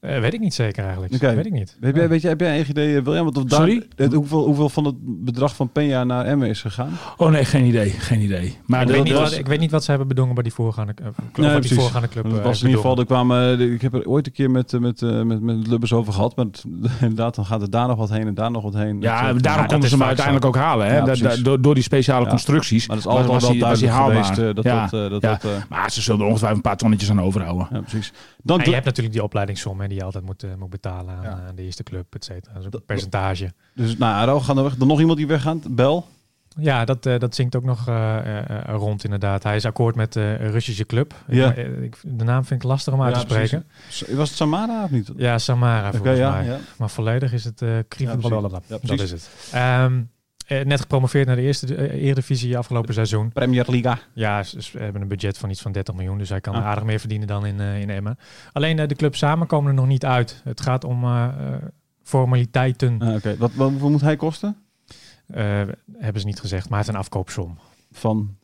[SPEAKER 5] Eh, weet ik niet zeker eigenlijk.
[SPEAKER 3] Oké.
[SPEAKER 5] Weet ik niet.
[SPEAKER 3] Weet, jij, weet jij, heb jij een idee, eh, William? Want of
[SPEAKER 4] Sorry?
[SPEAKER 3] hoeveel, hoeveel van het bedrag van Peña naar Emmen is gegaan?
[SPEAKER 4] Oh nee, geen idee. Geen idee. Maar
[SPEAKER 5] ik, weet niet wat, ik weet niet wat ze hebben bedongen bij die voorgaande, club,
[SPEAKER 3] Nee,
[SPEAKER 5] die
[SPEAKER 3] precies.
[SPEAKER 5] voorgaande club. Eh,
[SPEAKER 3] was in ieder geval, er kwamen, ik heb er ooit een keer met, met, eh, met, met Lubbers over gehad. Maar het- inderdaad, dan gaat er daar nog wat heen en daar nog wat heen.
[SPEAKER 4] Ja, daarom konden ze hem uiteindelijk ook halen. Hè?
[SPEAKER 3] Ja,
[SPEAKER 4] Da- da-
[SPEAKER 3] precies.
[SPEAKER 4] door, door die speciale
[SPEAKER 3] Ja.
[SPEAKER 4] constructies.
[SPEAKER 3] Maar dat is altijd
[SPEAKER 4] was,
[SPEAKER 3] al wel duidelijk geweest. dat
[SPEAKER 4] ja.
[SPEAKER 3] dat,
[SPEAKER 4] Maar ze zullen er ongetwijfeld een paar tonnetjes aan overhouden.
[SPEAKER 3] ja, precies. Dan
[SPEAKER 5] je hebt natuurlijk die opleidingssom die je altijd moet, eh, moet betalen aan,
[SPEAKER 3] Ja.
[SPEAKER 5] aan de eerste club, et cetera. Dat is ook
[SPEAKER 3] Dat-
[SPEAKER 5] een percentage.
[SPEAKER 3] Dus nou, Aro gaan er weg. Dan nog iemand die weggaat? Bel?
[SPEAKER 5] Ja, dat, eh, dat zingt ook nog eh, eh, eh, rond inderdaad. Hij is akkoord met de Russische club.
[SPEAKER 3] Ja.
[SPEAKER 5] Ik- eh, de naam vind ik lastig om uit te
[SPEAKER 3] Ja,
[SPEAKER 5] spreken.
[SPEAKER 3] Was het Samara of niet?
[SPEAKER 5] Ja, Samara volgens mij. Maar volledig is het uh,
[SPEAKER 3] Ja,
[SPEAKER 5] dat is het. Ehm, eh, net gepromoveerd naar de eerste eh, Eredivisie afgelopen seizoen.
[SPEAKER 3] Premier Liga.
[SPEAKER 5] Ja, ze, ze hebben een budget van iets van 30 miljoen. Dus hij kan
[SPEAKER 3] Ah.
[SPEAKER 5] aardig meer verdienen dan in, eh, in Emmen. Alleen de clubs samen komen er nog niet uit. Het gaat om formaliteiten.
[SPEAKER 3] Ah, Oké, wat, wat, hoeveel moet hij kosten?
[SPEAKER 5] Hebben ze niet gezegd, maar het is een afkoopsom.
[SPEAKER 3] Van,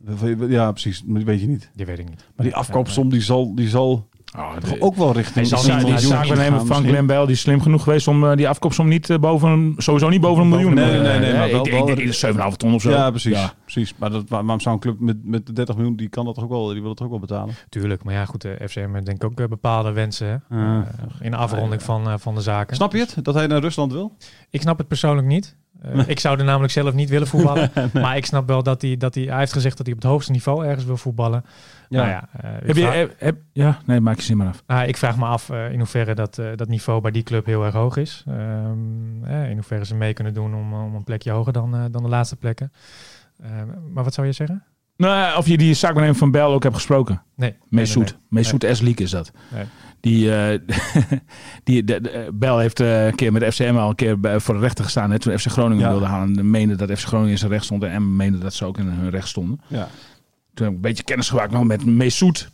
[SPEAKER 3] ja, precies, maar die weet je niet.
[SPEAKER 5] Die weet ik niet.
[SPEAKER 3] Maar die afkoopsom die zal, die zal
[SPEAKER 4] Oh,
[SPEAKER 3] ook wel richting gaan
[SPEAKER 4] van
[SPEAKER 3] misschien.
[SPEAKER 4] Glenn Bell die is slim genoeg geweest om eh, die afkoopsom niet eh, boven sowieso niet boven een miljoen.
[SPEAKER 3] Nee, nee, nee,
[SPEAKER 4] eh,
[SPEAKER 3] maar
[SPEAKER 4] ik
[SPEAKER 3] wel-
[SPEAKER 4] ik
[SPEAKER 3] wel-
[SPEAKER 4] denk 7,5 ton of zo.
[SPEAKER 3] Ja, precies.
[SPEAKER 4] Ja.
[SPEAKER 3] precies. Maar dat, waar- waarom zou een club met, met 30 miljoen, die kan dat toch ook wel, die wil het toch ook wel betalen?
[SPEAKER 5] Tuurlijk, maar ja goed, de FCM heeft denk ik ook eh, bepaalde wensen. Eh, in de afronding van, eh, van de zaken.
[SPEAKER 3] Snap je het, dat hij naar Rusland wil?
[SPEAKER 5] Ik snap het persoonlijk niet. Eh, ik zou er namelijk zelf niet willen voetballen. Maar ik snap wel dat hij, dat hij, hij heeft gezegd dat hij op het hoogste niveau ergens wil voetballen.
[SPEAKER 3] Ja.
[SPEAKER 5] Nou ja, eh,
[SPEAKER 4] Heb je, heb, heb- ja, nee, maak je zin maar af.
[SPEAKER 5] ah, ik vraag me af eh, in hoeverre dat, dat niveau bij die club heel erg hoog is. Ehm, eh, in hoeverre ze mee kunnen doen om, om een plekje hoger dan, dan de laatste plekken. Ehm, maar wat zou je zeggen?
[SPEAKER 4] Nou, of je die zaakwaarnemer van Bell ook hebt gesproken.
[SPEAKER 5] Nee.
[SPEAKER 4] Meesoet.
[SPEAKER 5] nee,
[SPEAKER 4] Meesoet Esliek is dat. Die, eh die de, de- eh, Bell heeft eh, een keer met de FCM al een keer voor de rechter gestaan. Hè, toen FC Groningen
[SPEAKER 3] Ja.
[SPEAKER 4] wilde halen. En meende dat FC Groningen in zijn recht stond. En M meende dat ze ook in hun recht stonden.
[SPEAKER 3] Ja.
[SPEAKER 4] Toen heb ik een beetje kennis gemaakt nog met Meesoet.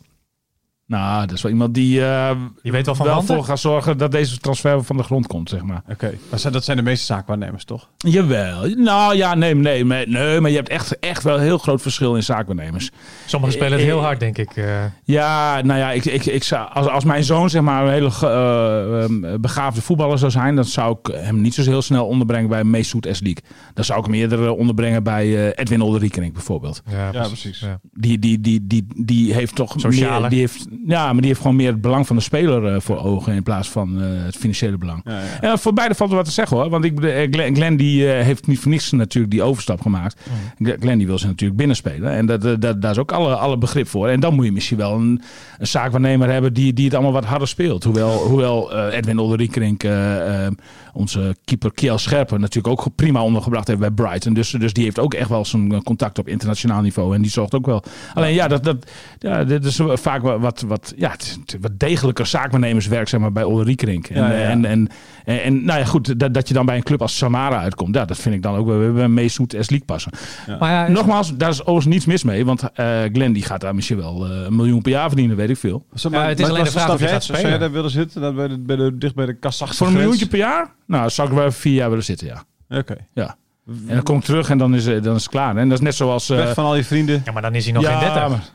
[SPEAKER 4] Nou, dat is wel iemand die eh,
[SPEAKER 5] Je weet wel van
[SPEAKER 4] wel voor gaat zorgen dat deze transfer van de grond komt, zeg maar.
[SPEAKER 3] Oké, maar zijn- dat zijn de meeste zaakwaarnemers, toch?
[SPEAKER 4] Jawel. Nou ja, nee, nee, nee, nee maar je hebt echt, echt wel een heel groot verschil in zaakwaarnemers.
[SPEAKER 5] Sommigen spelen het heel hard, denk ik. eh.
[SPEAKER 4] Ja, nou ja, ik, ik, ik zou, als, als mijn zoon zeg maar een hele eh, ehm, begaafde voetballer zou zijn, dan zou ik hem niet zo heel snel onderbrengen bij Mesut Eslik. Dan zou ik hem eerder eh, onderbrengen bij eh, Edwin Olderiekerink bijvoorbeeld.
[SPEAKER 5] ja,
[SPEAKER 3] precies.
[SPEAKER 5] Ja.
[SPEAKER 4] Die, die, die, die, die heeft toch
[SPEAKER 5] Socialer.
[SPEAKER 4] meer, die heeft, ja, maar die heeft gewoon meer het belang van de speler eh, voor ogen in plaats van eh, het financiële belang.
[SPEAKER 3] Ja, ja.
[SPEAKER 4] Ja, voor beide valt er wat te zeggen hoor. Want ik, eh, Glenn, Glenn die eh, heeft niet voor niks natuurlijk die overstap gemaakt. Glenn- Glenn die wil ze natuurlijk binnenspelen. En dat, dat, dat- daar is ook alle, alle begrip voor. En dan moet je misschien wel een, een zaakwaarnemer hebben die, die het allemaal wat harder speelt. Hoewel, hoewel eh, Edwin Olderiekerink, eh, eh, onze keeper Kiel Scherpen, natuurlijk ook prima ondergebracht heeft bij Brighton. Dus, dus die heeft ook echt wel zijn eh, contact op internationaal niveau. En die zorgt ook wel. Alleen ja, dat, dat, ja, dit is vaak wat, wat, wat, ja, wat degelijker zaakwaarnemerswerk zeg maar, bij Olderiekerink. En,
[SPEAKER 3] Ja, ja, ja.
[SPEAKER 4] en, en, en, en, nou ja, goed, dat, dat je dan bij een club als Samara uitkomt, ja, dat vind ik dan ook wel bij Meesoet S League passen.
[SPEAKER 5] Maar ja,
[SPEAKER 4] Nogmaals, daar is overigens niets mis mee, want eh Glenn die gaat daar misschien wel eh, een miljoen per jaar verdienen, weet ik veel.
[SPEAKER 3] Zo,
[SPEAKER 5] Ja, het is alleen de vraag of je gaat
[SPEAKER 3] Zou jij
[SPEAKER 5] spelen.
[SPEAKER 3] daar willen zitten? Dat bij de, bij de, dicht bij de Kazachse
[SPEAKER 4] Voor een miljoentje per jaar? Nou, zou ik wel vier jaar willen zitten, ja.
[SPEAKER 3] Oké.
[SPEAKER 4] ja. En dan kom ik terug en dan is, eh, dan is het klaar. En dat is net zoals... eh,
[SPEAKER 3] Weg van al je vrienden.
[SPEAKER 5] ja, maar dan is hij nog
[SPEAKER 4] ja,
[SPEAKER 5] geen 30.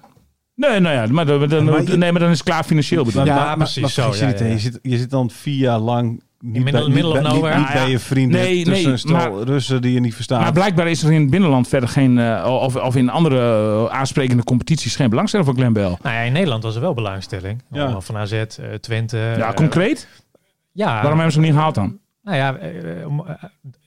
[SPEAKER 4] Nee, nou ja, maar, dan- dan-
[SPEAKER 3] Maar je-
[SPEAKER 4] nee, maar dan is het klaar financieel bedoel ik.
[SPEAKER 3] Maar-
[SPEAKER 5] Ja,
[SPEAKER 3] maar-
[SPEAKER 5] precies
[SPEAKER 3] maar
[SPEAKER 5] zo, ja, ja.
[SPEAKER 3] Je, zit, je zit dan vier jaar lang niet, bij, niet, bij, niet,
[SPEAKER 5] nowhere.
[SPEAKER 3] niet
[SPEAKER 4] Ja,
[SPEAKER 3] bij
[SPEAKER 4] ja.
[SPEAKER 3] je vrienden
[SPEAKER 4] Nee,
[SPEAKER 3] tussen
[SPEAKER 4] nee,
[SPEAKER 3] een stel
[SPEAKER 4] maar-
[SPEAKER 3] Russen die je niet verstaat.
[SPEAKER 4] Maar blijkbaar is er in het binnenland verder geen... eh, of, of in andere eh, aansprekende competities geen belangstelling voor Glenn Bell.
[SPEAKER 5] Nou ja, in Nederland was er wel belangstelling.
[SPEAKER 3] Ja.
[SPEAKER 5] Van AZ, eh, Twente.
[SPEAKER 4] Ja, concreet?
[SPEAKER 5] Ja,
[SPEAKER 4] Waarom hebben ze hem niet gehaald dan?
[SPEAKER 5] Nou ja, om,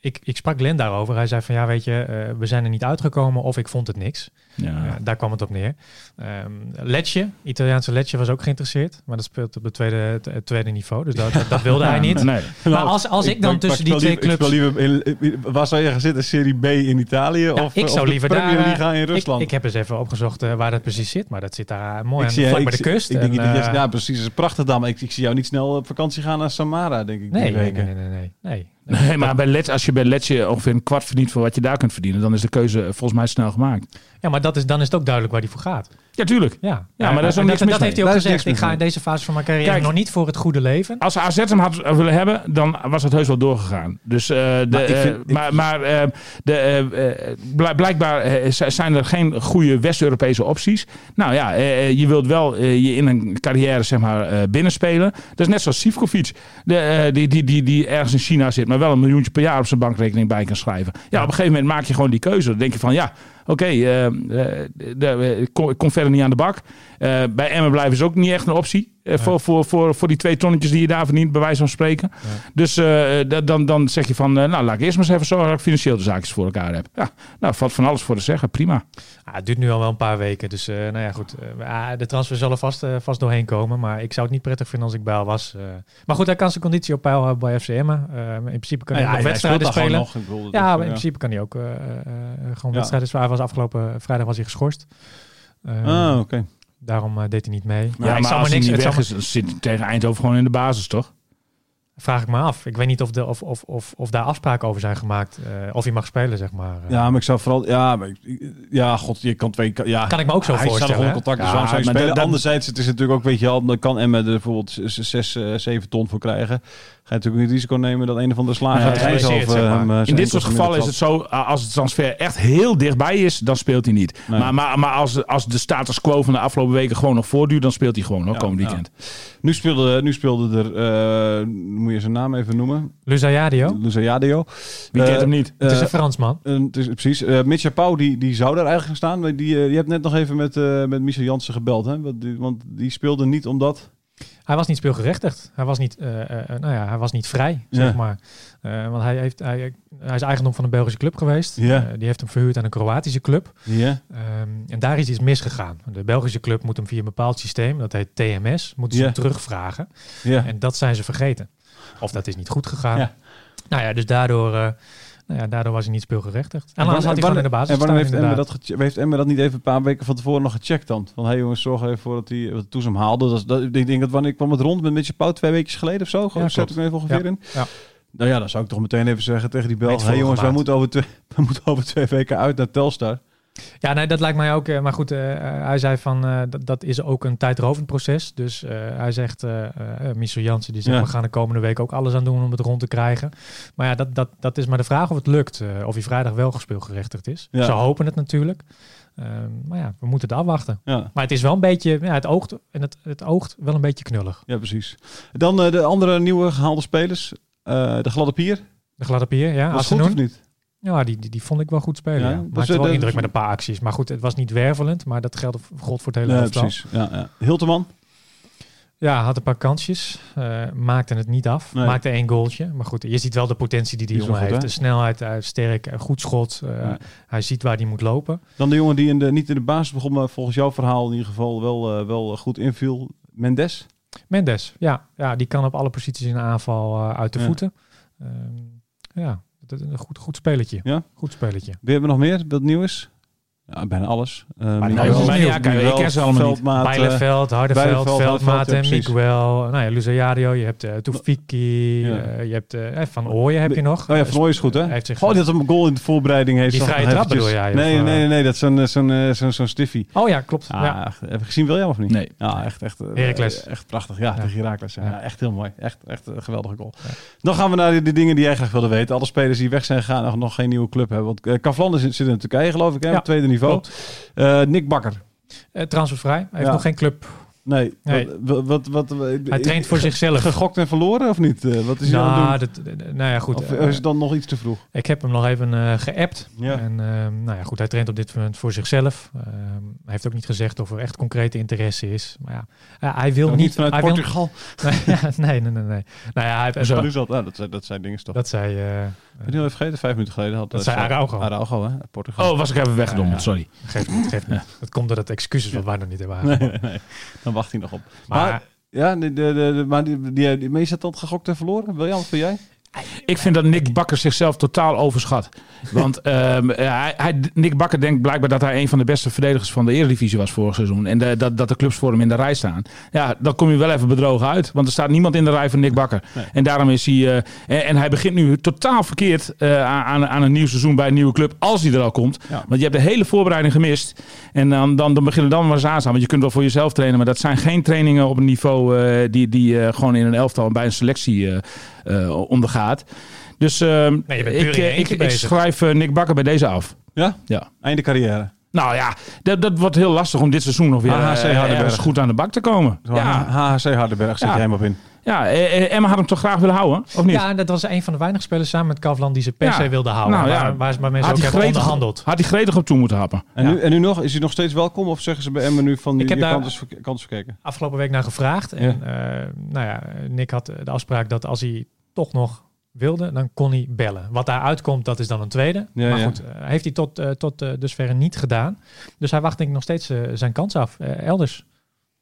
[SPEAKER 5] ik, ik sprak Glenn daarover. Hij zei van ja, weet je, eh, we zijn er niet uitgekomen of ik vond het niks.
[SPEAKER 4] Ja.
[SPEAKER 5] Daar kwam het op neer. Ehm Lecce, Italiaanse Lecce was ook geïnteresseerd. Maar dat speelt op het tweede, het tweede niveau. Dus dat, dat, dat wilde hij niet.
[SPEAKER 4] Nee.
[SPEAKER 5] Maar als, als ik dan tussen die twee clubs...
[SPEAKER 3] ik speel liever in- waar zou je gaan zitten? Serie B in Italië
[SPEAKER 5] Ja,
[SPEAKER 3] of,
[SPEAKER 5] ik
[SPEAKER 3] of
[SPEAKER 5] zou
[SPEAKER 3] de
[SPEAKER 5] liever
[SPEAKER 3] Premier
[SPEAKER 5] daar...
[SPEAKER 3] League in
[SPEAKER 5] ik,
[SPEAKER 3] Rusland?
[SPEAKER 5] ik heb eens even opgezocht eh, waar dat precies zit. Maar dat zit daar mooi
[SPEAKER 3] Ik
[SPEAKER 5] aan,
[SPEAKER 3] zie-
[SPEAKER 5] vlak
[SPEAKER 3] ik
[SPEAKER 5] bij de kust.
[SPEAKER 3] Ik denk
[SPEAKER 5] En, eh,
[SPEAKER 3] ja, precies. Het is prachtig dan. Maar ik, ik zie jou niet snel op vakantie gaan naar Samara, denk ik.
[SPEAKER 5] nee, nee,
[SPEAKER 3] weken.
[SPEAKER 5] nee, nee, nee, nee.
[SPEAKER 4] Nee, maar bij Letje, als je bij Letje ongeveer een kwart verdient voor wat je daar kunt verdienen, dan is de keuze volgens mij snel gemaakt.
[SPEAKER 5] Ja, maar dat is, dan is het ook duidelijk waar die voor gaat.
[SPEAKER 4] Ja, tuurlijk.
[SPEAKER 5] Ja,
[SPEAKER 4] Ja, maar daar is ook
[SPEAKER 5] dat,
[SPEAKER 4] mis
[SPEAKER 5] dat heeft hij ook
[SPEAKER 3] Daar
[SPEAKER 5] gezegd. Ik ga in deze fase van mijn carrière
[SPEAKER 4] Kijk.
[SPEAKER 5] nog niet voor het goede leven.
[SPEAKER 4] Als AZ hem had willen hebben, dan was het heus wel doorgegaan. Dus, eh, de,
[SPEAKER 3] Maar vind-
[SPEAKER 4] maar, maar eh, de, eh, eh, bl- blijkbaar zijn er geen goede West-Europese opties. Nou ja, eh, eh, je wilt wel je in een carrière zeg maar, eh, binnenspelen. Dat is net zoals Sivkovic, de, die, die, die, die ergens in China zit, maar wel een miljoentje per jaar op zijn bankrekening bij kan schrijven. Ja, op een gegeven moment maak je gewoon die keuze. Dan denk je van ja, oké, eh, verder niet aan de bak. Eh, bij Emmen blijven is ook niet echt een optie. eh, voor, voor, voor, voor die twee tonnetjes die je daar verdient, bij wijze van spreken. Dus eh, da- dan, dan zeg je van, nou laat ik eerst maar eens even zorgen dat ik financieel de zaakjes voor elkaar heb. Ja, nou valt van alles voor te zeggen, prima.
[SPEAKER 5] Ah, het duurt nu al wel een paar weken. Dus nou ja, goed. ah, de transfer zal er vast, vast doorheen komen. Maar ik zou het niet prettig vinden als ik Bijl was. eh. maar goed, hij kan zijn conditie op peil houden bij FCM. Eh, in principe kan hij ook
[SPEAKER 3] ja,
[SPEAKER 5] nog
[SPEAKER 3] speelt
[SPEAKER 5] wedstrijden spelen.
[SPEAKER 3] nog.
[SPEAKER 5] Ja, maar in principe kan hij ook gewoon wedstrijden spelen. Hij was afgelopen vrijdag was hij geschorst. Eh,
[SPEAKER 3] Ah, oké.
[SPEAKER 5] Daarom eh, deed hij niet mee.
[SPEAKER 4] Ja,
[SPEAKER 5] ik
[SPEAKER 4] maar
[SPEAKER 5] zal
[SPEAKER 4] hij
[SPEAKER 5] niks.
[SPEAKER 4] niet
[SPEAKER 5] Het
[SPEAKER 4] weg is, zit hij tegen Eindhoven gewoon in de basis, toch?
[SPEAKER 5] vraag ik me af. Ik weet niet of, de, of, of, of, of daar afspraken over zijn gemaakt. eh, of hij mag spelen, zeg maar. Eh,
[SPEAKER 3] Ja, maar ik zou vooral... Ja, maar, ik- ja god, je kan twee... Ja,
[SPEAKER 5] Kan ik me ook zo
[SPEAKER 3] hij
[SPEAKER 5] voorstellen,
[SPEAKER 3] staat nog
[SPEAKER 5] hè?
[SPEAKER 3] onder contact, dus
[SPEAKER 4] Ja,
[SPEAKER 3] je
[SPEAKER 4] maar
[SPEAKER 3] spelen? Anderzijds, het is natuurlijk ook, weet je wel, dan kan Emma er bijvoorbeeld 6, 7 ton voor krijgen. Ga je natuurlijk niet risico nemen dat een of andere slager
[SPEAKER 4] Nee,
[SPEAKER 5] zeg maar.
[SPEAKER 3] hem, eh,
[SPEAKER 4] In dit soort gevallen is het zo, uh, als het transfer echt heel dichtbij is, dan speelt hij niet.
[SPEAKER 3] Nee.
[SPEAKER 4] Maar, maar, maar als, als de status quo van de afgelopen weken gewoon nog voortduurt, dan speelt hij gewoon hoor,
[SPEAKER 3] Ja,
[SPEAKER 4] komend weekend.
[SPEAKER 3] Nu speelde, nu speelde er, eh, moet je zijn naam even noemen?
[SPEAKER 5] Luzayadio.
[SPEAKER 3] Luzayadio.
[SPEAKER 4] Wie
[SPEAKER 3] Eh,
[SPEAKER 4] kent hem niet?
[SPEAKER 5] Het is
[SPEAKER 3] eh,
[SPEAKER 5] een Fransman.
[SPEAKER 3] een- het is, precies. Eh Mitja Pauw, die, die zou daar eigenlijk gaan staan. Maar die, eh, je hebt net nog even met, eh met Michel Jansen gebeld. Hè? Want, die, want die speelde niet omdat...
[SPEAKER 5] Hij was niet speelgerechtigd. Hij was niet, eh, eh, eh, nou ja, hij was niet vrij,
[SPEAKER 3] Ja.
[SPEAKER 5] zeg maar. Want hij, heeft, hij, hij is eigendom van een Belgische club geweest.
[SPEAKER 3] Ja.
[SPEAKER 5] Die heeft hem verhuurd aan een Kroatische club.
[SPEAKER 3] Ja.
[SPEAKER 5] Ehm, en daar is iets misgegaan. De Belgische club moet hem via een bepaald systeem, dat heet TMS, moeten ze hem terugvragen.
[SPEAKER 3] Ja.
[SPEAKER 5] En dat zijn ze vergeten. Of dat is niet goed gegaan. Nou ja, dus daardoor, nou ja, daardoor was hij niet speelgerechtigd. En anders had hij gewoon in de basis
[SPEAKER 3] En waarom heeft
[SPEAKER 5] inderdaad.
[SPEAKER 3] dat heeft dat niet even een paar weken van tevoren nog gecheckt dan? Van, hé hey jongens, zorg even voor dat hij... Toen ze hem haalde, dat, dat, ik denk dat wanneer kwam het rond met Mitchell Pauw? Twee weken geleden of zo? Gewoon, zet ik me even ongeveer
[SPEAKER 5] Ja.
[SPEAKER 3] in.
[SPEAKER 5] Ja.
[SPEAKER 3] Nou ja, dan zou ik toch meteen even zeggen tegen die Belgen... Hé hey jongens, wij moeten, over twee, we moeten over twee weken uit naar Telstar.
[SPEAKER 5] Ja, nee, dat lijkt mij ook. eh, Maar goed, eh, eh, hij zei van dat, dat is ook een tijdrovend proces. Dus hij zegt, Michel Jansen, die zegt
[SPEAKER 3] Ja.
[SPEAKER 5] we gaan de komende week ook alles aan doen om het rond te krijgen. Maar ja, dat, dat, dat is maar de vraag of het lukt. of hij vrijdag wel gespeelgerechtigd is.
[SPEAKER 3] Ja.
[SPEAKER 5] Ze hopen het natuurlijk. Maar ja, we moeten het afwachten.
[SPEAKER 3] Ja.
[SPEAKER 5] Maar het is wel een beetje, ja, het oogt, en het, het oogt wel een beetje knullig.
[SPEAKER 3] ja, precies. Dan de andere nieuwe gehaalde spelers. De Gladde Pier.
[SPEAKER 5] De gladde pier, ja.
[SPEAKER 3] Was
[SPEAKER 5] Als ze
[SPEAKER 3] goed of niet?
[SPEAKER 5] Ja, die, die, die vond ik wel goed spelen.
[SPEAKER 3] Ja,
[SPEAKER 5] Ja, Maakte
[SPEAKER 3] eh,
[SPEAKER 5] wel
[SPEAKER 3] de-
[SPEAKER 5] indruk met een paar acties. Maar goed, het was niet wervelend. Maar dat geldt, gold voor het hele
[SPEAKER 3] Ja,
[SPEAKER 5] elftal.
[SPEAKER 3] precies. Ja, ja. Hilteman.
[SPEAKER 5] Ja, had een paar kansjes. eh, maakte het niet af.
[SPEAKER 3] Nee.
[SPEAKER 5] Maakte één goaltje. Maar goed, je ziet wel de potentie die die,
[SPEAKER 3] Die
[SPEAKER 5] jongen
[SPEAKER 3] goed,
[SPEAKER 5] heeft.
[SPEAKER 3] hè?
[SPEAKER 5] De snelheid, hij is sterk, eh, goed schot. eh,
[SPEAKER 3] Ja.
[SPEAKER 5] Hij ziet waar hij moet lopen.
[SPEAKER 3] Dan de jongen die in de, niet in de basis begon, maar volgens jouw verhaal in ieder geval wel, eh, wel goed inviel. Mendes.
[SPEAKER 5] Mendes, ja, ja, die kan op alle posities in de aanval eh, uit de
[SPEAKER 3] Ja.
[SPEAKER 5] voeten. Ehm, ja, dat is een goed, goed spelletje.
[SPEAKER 3] Ja?
[SPEAKER 5] Goed spelletje.
[SPEAKER 3] Wie hebben we nog meer dat nieuw is? Ja, bijna alles. Uh,
[SPEAKER 5] nou,
[SPEAKER 4] mij- ja, ik ken ze allemaal niet.
[SPEAKER 3] Veldmaat, eh,
[SPEAKER 5] Bijleveld, Hardeveld,
[SPEAKER 3] Bijleveld,
[SPEAKER 5] Veldmaat en
[SPEAKER 3] ja.
[SPEAKER 5] Miguel. Nou ja, Luzario, je hebt uh, Toefiki,
[SPEAKER 3] Ja.
[SPEAKER 5] eh, je hebt eh, Van Ooyen heb je nog.
[SPEAKER 3] Oh ja, Van Ooyen is goed hè?
[SPEAKER 5] Hij heeft zich
[SPEAKER 3] Oh, die had een goal in de voorbereiding. Heeft
[SPEAKER 5] Die vrije trap bedoel jij,
[SPEAKER 3] Nee, nee,
[SPEAKER 5] eh?
[SPEAKER 3] nee, nee, dat is zo'n eh, zo'n eh, zo'n zo'n stiffie.
[SPEAKER 5] Oh ja, klopt.
[SPEAKER 3] Ah,
[SPEAKER 5] ja.
[SPEAKER 3] echt, Heb je gezien William of niet?
[SPEAKER 4] Nee.
[SPEAKER 3] Ja, echt, echt. eh,
[SPEAKER 5] Heracles.
[SPEAKER 3] Echt prachtig. Ja,
[SPEAKER 5] Ja.
[SPEAKER 3] tegen Heracles. Ja.
[SPEAKER 5] Ja.
[SPEAKER 3] echt heel mooi. Echt, echt een geweldige goal. Dan gaan we naar de, de dingen die jij graag wilde weten. Alle spelers die weg zijn gegaan nog, nog geen nieuwe club hebben. Want uh, Kavlan zit, zit in Turkije geloof ik, hè,
[SPEAKER 5] Ja,
[SPEAKER 3] op tweede niveau. Eh, Nick Bakker.
[SPEAKER 5] Eh, transfervrij. Hij heeft nog geen club.
[SPEAKER 3] Nee.
[SPEAKER 5] Nee.
[SPEAKER 3] Wat, wat, wat, wat-
[SPEAKER 5] Hij traint voor zichzelf.
[SPEAKER 3] Gegokt en verloren of niet? Eh, wat is hij aan
[SPEAKER 5] Nou,
[SPEAKER 3] het doen?
[SPEAKER 5] dat, nou ja, goed.
[SPEAKER 3] Of
[SPEAKER 5] eh,
[SPEAKER 3] is het dan nog iets te vroeg?
[SPEAKER 5] ik heb hem nog even eh geappt.
[SPEAKER 3] Ja.
[SPEAKER 5] En ehm, nou ja, goed, hij traint op dit moment voor zichzelf. Ehm, hij heeft ook niet gezegd of er echt concrete interesse is. Maar ja, hij wil
[SPEAKER 3] Nog
[SPEAKER 5] niet...
[SPEAKER 3] vanuit
[SPEAKER 5] hij
[SPEAKER 3] Portugal.
[SPEAKER 5] nee, nee, nee, nee, nee. Nou ja, hij,
[SPEAKER 3] Zo is dat. Ja, dat, zijn, dat zijn dingen toch.
[SPEAKER 5] dat zei... eh,
[SPEAKER 3] Ik ben heel even vergeten, vijf minuten geleden had
[SPEAKER 5] Dat zei Araujo.
[SPEAKER 3] Araujo, hè? Portugal.
[SPEAKER 4] Oh, was ik even weggedommeld,
[SPEAKER 3] Ja.
[SPEAKER 4] sorry.
[SPEAKER 5] geeft niet, geeft niet. Dat komt doordat excuses wat wij nog niet hebben
[SPEAKER 3] Nee,
[SPEAKER 5] aangebracht.
[SPEAKER 3] nee, nee. Dan wacht hij nog op.
[SPEAKER 5] Maar,
[SPEAKER 3] Maar, ja, de, de, de, maar die, die, die, die, dat dan gegokt en verloren? Wiljan, wat vind jij?
[SPEAKER 4] Ik vind dat Nick Bakker zichzelf totaal overschat. Want ehm, hij, hij, Nick Bakker denkt blijkbaar dat hij een van de beste verdedigers van de Eredivisie was vorig seizoen. En de- dat, dat de clubs voor hem in de rij staan. Ja, dan kom je wel even bedrogen uit. Want er staat niemand in de rij van Nick Bakker.
[SPEAKER 3] Nee.
[SPEAKER 4] En daarom is hij... eh, en, en hij begint nu totaal verkeerd eh, aan, aan een nieuw seizoen bij een nieuwe club. Als hij er al komt.
[SPEAKER 3] Ja.
[SPEAKER 4] Want je hebt de hele voorbereiding gemist. En dan, dan, dan beginnen dan maar eens aan. Want je kunt wel voor jezelf trainen. Maar dat zijn geen trainingen op een niveau eh, die, die eh, gewoon in een elftal bij een selectie eh, eh, ondergaat. Dus ehm, ik, eh, ik, ik
[SPEAKER 5] bezig.
[SPEAKER 4] schrijf eh, Nick Bakker bij deze af.
[SPEAKER 3] Ja?
[SPEAKER 4] Ja.
[SPEAKER 3] Einde carrière.
[SPEAKER 4] Nou ja, dat, dat wordt heel lastig om dit seizoen nog weer
[SPEAKER 3] HHC
[SPEAKER 4] eh,
[SPEAKER 3] Hardenberg.
[SPEAKER 4] goed aan de bak te komen. Ja,
[SPEAKER 3] HHC Hardenberg,
[SPEAKER 4] Ja.
[SPEAKER 3] jij hem op in.
[SPEAKER 4] Ja eh, eh, Emma had hem toch graag willen houden, of niet?
[SPEAKER 5] ja, dat was een van de weinige spelers samen met Kavlan die ze per
[SPEAKER 4] Ja.
[SPEAKER 5] se wilde houden.
[SPEAKER 4] Nou ja.
[SPEAKER 5] waar, waar, waar mensen
[SPEAKER 4] had,
[SPEAKER 5] ook hebben
[SPEAKER 4] gretig,
[SPEAKER 5] onderhandeld.
[SPEAKER 4] had hij gretig op toe moeten happen.
[SPEAKER 3] En,
[SPEAKER 4] Ja.
[SPEAKER 3] nu, en nu nog, is hij nog steeds welkom? Of zeggen ze bij Emmen nu van,
[SPEAKER 5] Ik
[SPEAKER 3] die
[SPEAKER 5] heb daar-
[SPEAKER 3] kant is, verke- kant is verkeken?
[SPEAKER 5] afgelopen week naar gevraagd. En eh, nou ja, Nick had de afspraak dat als hij toch nog wilde, dan kon hij bellen. Wat daaruit komt, dat is dan een tweede.
[SPEAKER 3] Ja,
[SPEAKER 5] maar
[SPEAKER 3] ja.
[SPEAKER 5] goed, heeft hij tot, eh, tot dusver niet gedaan. Dus hij wacht denk ik nog steeds zijn kans af, elders.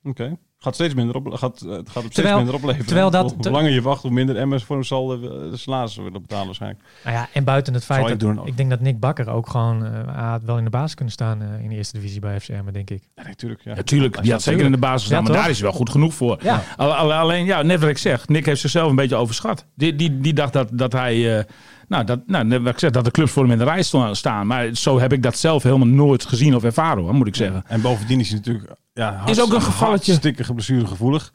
[SPEAKER 3] Oké. Gaat steeds minder op, gaat, het gaat op steeds minder opleveren.
[SPEAKER 5] terwijl dat-
[SPEAKER 3] hoe, hoe langer je wacht, hoe minder Emmers voor hem zal eh, de salaris willen betalen waarschijnlijk.
[SPEAKER 5] Nou ja, en buiten het feit dat
[SPEAKER 3] ik doen ook.
[SPEAKER 5] ik denk dat Nick Bakker ook gewoon eh, wel in de basis kunnen staan eh, in de eerste divisie bij FCM, denk ik.
[SPEAKER 3] Ja, natuurlijk. Ja.
[SPEAKER 4] Natuurlijk,
[SPEAKER 3] dat
[SPEAKER 4] zeker in de basis staan,
[SPEAKER 5] Ja,
[SPEAKER 4] maar
[SPEAKER 5] toch?
[SPEAKER 4] daar is hij wel goed genoeg voor.
[SPEAKER 5] Ja.
[SPEAKER 4] Al- al- Alleen, ja, net wat ik zeg, Nick heeft zichzelf een beetje overschat. Die, die, die dacht dat, dat hij, eh, nou, dat, nou, net wat ik zeg, dat de clubs voor hem in de rij staan. Maar zo heb ik dat zelf helemaal nooit gezien of ervaren, hoor, moet ik zeggen.
[SPEAKER 3] En bovendien is hij natuurlijk ja,
[SPEAKER 4] Is ook een gevalletje.
[SPEAKER 3] Hartstikke geblessuregevoelig.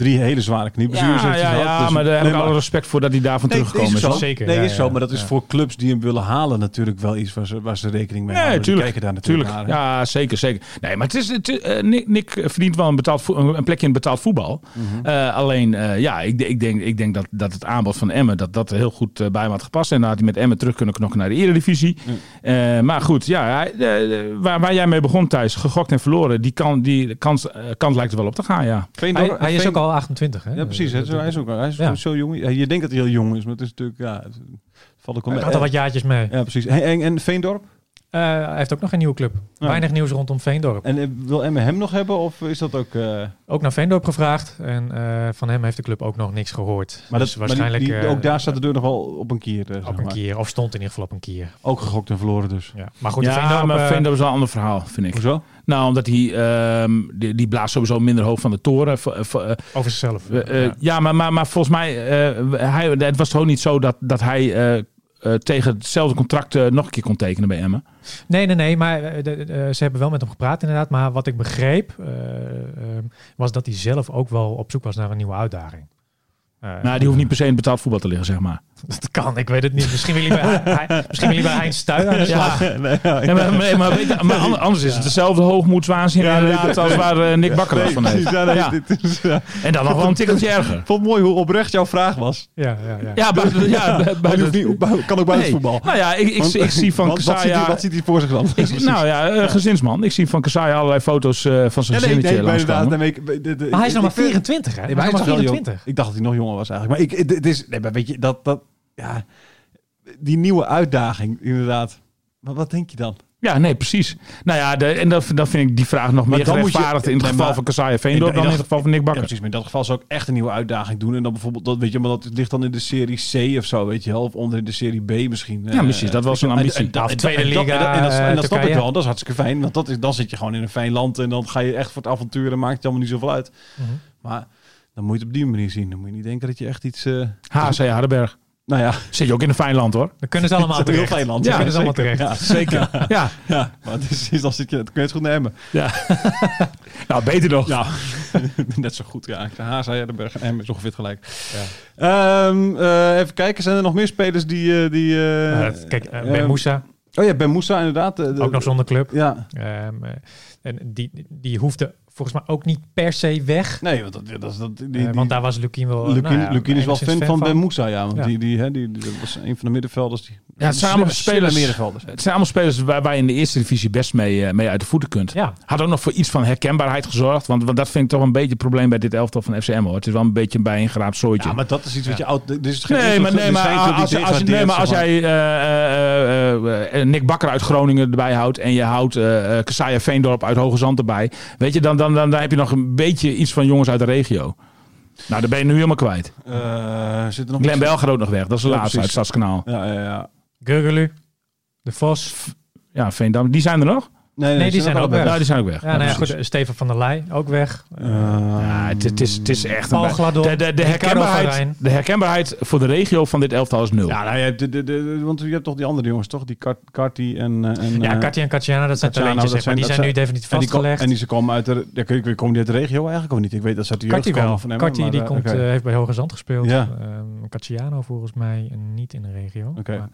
[SPEAKER 3] Drie hele zware knieblessures
[SPEAKER 4] Ja, ja,
[SPEAKER 3] gehad.
[SPEAKER 4] ja
[SPEAKER 3] dus-
[SPEAKER 4] maar daar heb ik alle respect voor dat hij daarvan
[SPEAKER 3] Nee,
[SPEAKER 4] teruggekomen
[SPEAKER 3] is.
[SPEAKER 5] Zeker,
[SPEAKER 3] Nee,
[SPEAKER 5] ja,
[SPEAKER 3] is zo. Maar dat is voor clubs die hem willen halen natuurlijk wel iets waar ze, waar ze rekening mee
[SPEAKER 4] Nee,
[SPEAKER 3] houden. Die
[SPEAKER 4] tuurlijk.
[SPEAKER 3] kijken daar natuurlijk
[SPEAKER 4] Tuurlijk.
[SPEAKER 3] naar. hè.
[SPEAKER 4] Ja, zeker, zeker. Nee, maar het is, het, eh, Nick, Nick verdient wel een, betaald vo- een plekje in betaald voetbal.
[SPEAKER 3] Mhm.
[SPEAKER 4] Eh, alleen, eh, ja, ik, ik denk, ik denk dat, dat het aanbod van Emmen dat, dat heel goed bij hem had gepast. En dan had hij met Emmen terug kunnen knokken naar de Eredivisie. Eh, maar goed, ja, waar, waar jij mee begon thuis, gegokt en verloren, die, kan, die kans, kans lijkt er wel op te gaan, ja.
[SPEAKER 5] Hij, hij is
[SPEAKER 3] Veen-
[SPEAKER 5] ook al 28, hè?
[SPEAKER 3] Ja, precies. Hij is, hij is ook hij is
[SPEAKER 5] Ja.
[SPEAKER 3] zo jong. Je denkt dat hij heel jong is, maar het is natuurlijk... Ja, het valt ook wel
[SPEAKER 5] Hij
[SPEAKER 3] mee.
[SPEAKER 5] had er wat jaartjes mee.
[SPEAKER 3] Ja, precies. En, en, en Veendorp?
[SPEAKER 5] Eh, hij heeft ook nog een nieuwe club.
[SPEAKER 3] Ja.
[SPEAKER 5] Weinig nieuws rondom Veendorp.
[SPEAKER 3] En eh, wil Emmen hem nog hebben of is dat ook... eh,
[SPEAKER 5] Ook naar Veendorp gevraagd. En eh, van hem heeft de club ook nog niks gehoord.
[SPEAKER 3] maar
[SPEAKER 5] Dus
[SPEAKER 3] dat, waarschijnlijk,
[SPEAKER 5] waarschijnlijk
[SPEAKER 3] die, ook daar staat de deur nog wel op een kier. eh,
[SPEAKER 5] op een
[SPEAKER 3] maar.
[SPEAKER 5] keer. Of stond in ieder geval op een keer.
[SPEAKER 3] Ook gegokt en verloren dus.
[SPEAKER 5] Ja. Maar goed,
[SPEAKER 4] ja,
[SPEAKER 5] Veendorp,
[SPEAKER 4] maar Veendorp is wel een ander verhaal, vind ik.
[SPEAKER 3] Hoezo?
[SPEAKER 4] Nou, omdat hij, ehm, die, die blaast sowieso minder hoog van de toren.
[SPEAKER 5] Over zichzelf. Ja.
[SPEAKER 4] ja, maar, maar, maar volgens mij, eh, hij, het was toch ook niet zo dat, dat hij eh, tegen hetzelfde contract eh, nog een keer kon tekenen bij Emmen.
[SPEAKER 5] Nee, nee, nee. Maar eh, de- ze hebben wel met hem gepraat inderdaad. Maar wat ik begreep eh, ehm, was dat hij zelf ook wel op zoek was naar een nieuwe uitdaging.
[SPEAKER 4] Nou, die hoeft niet per se in betaald voetbal te liggen, zeg maar.
[SPEAKER 5] Dat kan, ik weet het niet. Misschien wil hij bij, hij- misschien wil hij bij Heinz Stuy aan de slag.
[SPEAKER 4] Ja, nee, maar, maar, maar, weet je, maar an- anders is het dezelfde hoogmoedswaanzin
[SPEAKER 3] Ja, nee,
[SPEAKER 4] inderdaad
[SPEAKER 3] nee,
[SPEAKER 4] als waar eh, Nick Bakker last van heeft.
[SPEAKER 3] Ja, nee,
[SPEAKER 4] Ja.
[SPEAKER 3] is, ja.
[SPEAKER 4] En dan nog wel een tikkeltje erger.
[SPEAKER 3] Ik vond het mooi hoe oprecht jouw vraag was.
[SPEAKER 5] Ja, ja, ja.
[SPEAKER 4] Ja, buiten, ja, buiten,
[SPEAKER 3] niet, kan ook buiten
[SPEAKER 4] Nee.
[SPEAKER 3] voetbal.
[SPEAKER 4] Nou ja, ik, ik,
[SPEAKER 3] Want-
[SPEAKER 4] ik zie van
[SPEAKER 3] want wat, ziet hij,
[SPEAKER 4] Kasaya...
[SPEAKER 3] wat ziet hij voor zich dan?
[SPEAKER 4] Ik nou ja, eh, gezinsman. Ik zie van Kasaya allerlei foto's eh, van zijn
[SPEAKER 3] Ja, nee,
[SPEAKER 4] gezinnetje
[SPEAKER 3] nee, maar inderdaad,
[SPEAKER 4] langskomen.
[SPEAKER 3] nee, maar ik- de- de-
[SPEAKER 5] Maar hij is nog maar
[SPEAKER 3] ik vind-
[SPEAKER 5] 24, hè?
[SPEAKER 3] Nee, hij is
[SPEAKER 5] nog
[SPEAKER 3] nog
[SPEAKER 5] maar
[SPEAKER 3] wel jong.
[SPEAKER 5] 24.
[SPEAKER 3] Ik dacht dat hij nog jonger was eigenlijk. Maar ik, het, is, nee, maar weet je, dat, dat, ja, die nieuwe uitdaging, inderdaad. Maar wat denk je dan?
[SPEAKER 4] Ja, nee, precies. Nou ja, de, en dan, dan vind ik die vraag nog meer
[SPEAKER 3] je-
[SPEAKER 4] gerechtvaardigd in het geval
[SPEAKER 3] maar-
[SPEAKER 4] van Kasaya Veendorp dan in
[SPEAKER 3] dat-
[SPEAKER 4] het geval van Nick
[SPEAKER 3] Ja,
[SPEAKER 4] Bakker.
[SPEAKER 3] precies. Maar in dat geval zou ik echt een nieuwe uitdaging doen. En dan bijvoorbeeld, dat, weet je, maar dat ligt dan in de serie C of zo, weet je wel. Of onder in de serie B misschien.
[SPEAKER 4] Ja, misschien is dat wel zo'n
[SPEAKER 3] En- en-
[SPEAKER 4] ambitie.
[SPEAKER 3] en dat-
[SPEAKER 5] tweede
[SPEAKER 3] dat- en dat-
[SPEAKER 5] liga,
[SPEAKER 3] En dat, en dat
[SPEAKER 5] eh,
[SPEAKER 3] snap ik
[SPEAKER 5] Turkije.
[SPEAKER 3] wel. Dat is hartstikke fijn. Want dat is, dan zit je gewoon in een fijn land. En dan ga je echt voor het avontuur. En maakt het allemaal niet zoveel uit.
[SPEAKER 5] Mhm.
[SPEAKER 3] Maar dan moet je het op die manier zien. Dan moet je niet denken dat je echt iets... eh
[SPEAKER 4] HC Hardenberg.
[SPEAKER 3] Nou ja,
[SPEAKER 4] Zit je ook in een fijn land hoor.
[SPEAKER 5] Dan kunnen ze allemaal
[SPEAKER 3] een heel
[SPEAKER 5] terecht.
[SPEAKER 3] fijn land.
[SPEAKER 5] Dan kunnen ze allemaal terecht.
[SPEAKER 3] Ja, zeker.
[SPEAKER 4] Ja,
[SPEAKER 3] ja, maar het is, is- dan zit je, kun je het goed nemen.
[SPEAKER 4] ja. nou, beter nog.
[SPEAKER 3] Ja, net zo goed. Ja, Haas, Heidelberg en Emmen is ongeveer gelijk. Ehm, eh, even kijken, zijn er nog meer spelers die... eh, die eh,
[SPEAKER 5] Eh, kijk, Ben Moussa,
[SPEAKER 3] Oh ja, Ben Moussa inderdaad. de-
[SPEAKER 5] ook nog zonder club.
[SPEAKER 3] Ja,
[SPEAKER 5] Ehm, eh, en die, die hoefde volgens mij ook niet per se weg.
[SPEAKER 3] nee, want, dat, dat, is- dat, die,
[SPEAKER 5] Eh, want daar was Lukien wel...
[SPEAKER 3] Lukien,
[SPEAKER 5] nou ja,
[SPEAKER 3] Lukien is wel fan van Ben Moussa, ja. Want
[SPEAKER 5] Ja.
[SPEAKER 3] Die, die, hè, die, die- dat was een van de middenvelders. Die,
[SPEAKER 4] Ja, het zijn allemaal
[SPEAKER 3] slimme
[SPEAKER 4] spelers-
[SPEAKER 3] middenvelders.
[SPEAKER 4] Het zijn allemaal spelers waar, waar je in de eerste divisie best mee, eh, mee uit de voeten kunt.
[SPEAKER 5] Ja,
[SPEAKER 4] Had ook nog voor iets van herkenbaarheid gezorgd. Want, want dat vind ik toch een beetje het probleem bij dit elftal van FCM hoor. Het is wel een beetje een bijeengeraapt zooitje.
[SPEAKER 3] Ja, maar dat is iets wat je oud... Dit is geen
[SPEAKER 4] Nee, maar, nee, maar
[SPEAKER 3] die
[SPEAKER 4] als, als, nee, maar als jij eh, eh, eh, eh, Nick Bakker uit Groningen erbij houdt en je houdt Kasaya Veendorp uit Hoge Zand erbij, weet je, dan, dan, dan, dan heb je nog een beetje iets van jongens uit de regio. Nou, daar ben je nu helemaal kwijt.
[SPEAKER 3] Eh, zit er nog
[SPEAKER 4] Glenn
[SPEAKER 3] iets-
[SPEAKER 4] Bel gaat ook nog weg. Dat is de
[SPEAKER 3] Ja,
[SPEAKER 4] laatste uit
[SPEAKER 3] precies.
[SPEAKER 4] Stadskanaal.
[SPEAKER 3] Ja, ja, ja.
[SPEAKER 5] Gurgelu, De Vos.
[SPEAKER 4] Ja, Veendam. Die zijn er nog?
[SPEAKER 3] Nee,
[SPEAKER 5] Nee, die zijn ook weg.
[SPEAKER 4] Ja, die zijn ook weg.
[SPEAKER 5] Ja, nou ja, goed, Steven van der Leij, ook weg.
[SPEAKER 3] Eh,
[SPEAKER 4] Ja, het, het is, het is echt een
[SPEAKER 5] Paul
[SPEAKER 4] bij-
[SPEAKER 5] Gladon,
[SPEAKER 4] de, de, de,
[SPEAKER 5] Ricardo
[SPEAKER 4] herkenbaarheid, de herkenbaarheid voor de regio van dit elftal is nul.
[SPEAKER 3] Ja, nou, je hebt de, de, de, want je hebt toch die andere jongens, toch? Die Karti en... eh, en
[SPEAKER 5] Ja,
[SPEAKER 3] eh,
[SPEAKER 5] Katja en Katjana, dat zijn talentjes, zeg maar. Die
[SPEAKER 3] zijn-
[SPEAKER 5] nu definitief
[SPEAKER 3] en die, kom-
[SPEAKER 5] vastgelegd.
[SPEAKER 3] en die ze komen uit de... Ja, kun je- komen die uit de regio eigenlijk of niet? Ik weet dat ze uit de van
[SPEAKER 5] Karti
[SPEAKER 3] maar,
[SPEAKER 5] die
[SPEAKER 3] eh,
[SPEAKER 5] komt, eh, heeft bij Hoge Zand gespeeld.
[SPEAKER 3] Ja.
[SPEAKER 5] Ehm, Cacciano volgens mij niet in de regio.
[SPEAKER 3] Oké.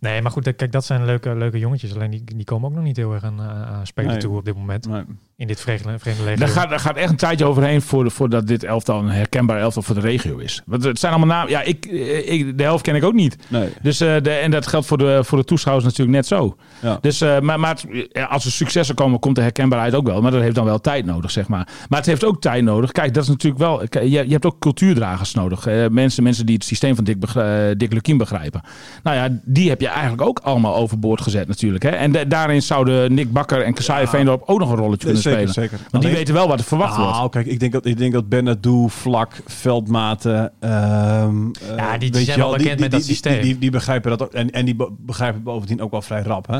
[SPEAKER 5] Nee, maar goed, eh, kijk, dat zijn leuke, leuke jongetjes. Alleen die, die komen ook nog niet heel erg aan, aan spelen
[SPEAKER 3] Nee.
[SPEAKER 5] toe op dit moment.
[SPEAKER 3] Nee.
[SPEAKER 5] In dit vreemde, vreemde legio.
[SPEAKER 4] Daar gaat, daar gaat echt een tijdje overheen voor, voordat dit elftal een herkenbaar elftal voor de regio is. Want het zijn allemaal namen. Ja, ik, ik, de helft ken ik ook niet.
[SPEAKER 3] Nee.
[SPEAKER 4] Dus, eh, de, en dat geldt voor de, voor de toeschouwers natuurlijk net zo.
[SPEAKER 3] Ja.
[SPEAKER 4] Dus, eh, maar, maar het- als er successen komen, komt de herkenbaarheid ook wel. Maar dat heeft dan wel tijd nodig, zeg maar. Maar het heeft ook tijd nodig. Kijk, dat is natuurlijk wel. kijk, Je, je hebt ook cultuurdragers nodig. Eh, mensen, mensen die het systeem van Dick, eh, Dick Lukien begrijpen. Nou ja, die heb je eigenlijk ook allemaal overboord gezet, natuurlijk. Hè? En da- daarin zouden Nick Bakker en Kasai Veendorp ook nog een rolletje kunnen
[SPEAKER 3] zeker,
[SPEAKER 4] spelen.
[SPEAKER 3] zeker.
[SPEAKER 4] Want die
[SPEAKER 3] Alleen-
[SPEAKER 4] weten wel wat er verwacht wordt.
[SPEAKER 3] Nou, kijk, ik denk dat, ik denk dat Benadou, Vlak, Veldmaten... ehm, eh,
[SPEAKER 5] Ja, die
[SPEAKER 3] weet
[SPEAKER 5] zijn wel bekend met dat systeem.
[SPEAKER 3] Die, die, die begrijpen dat ook. En, en die be- begrijpen bovendien ook wel vrij rap, hè?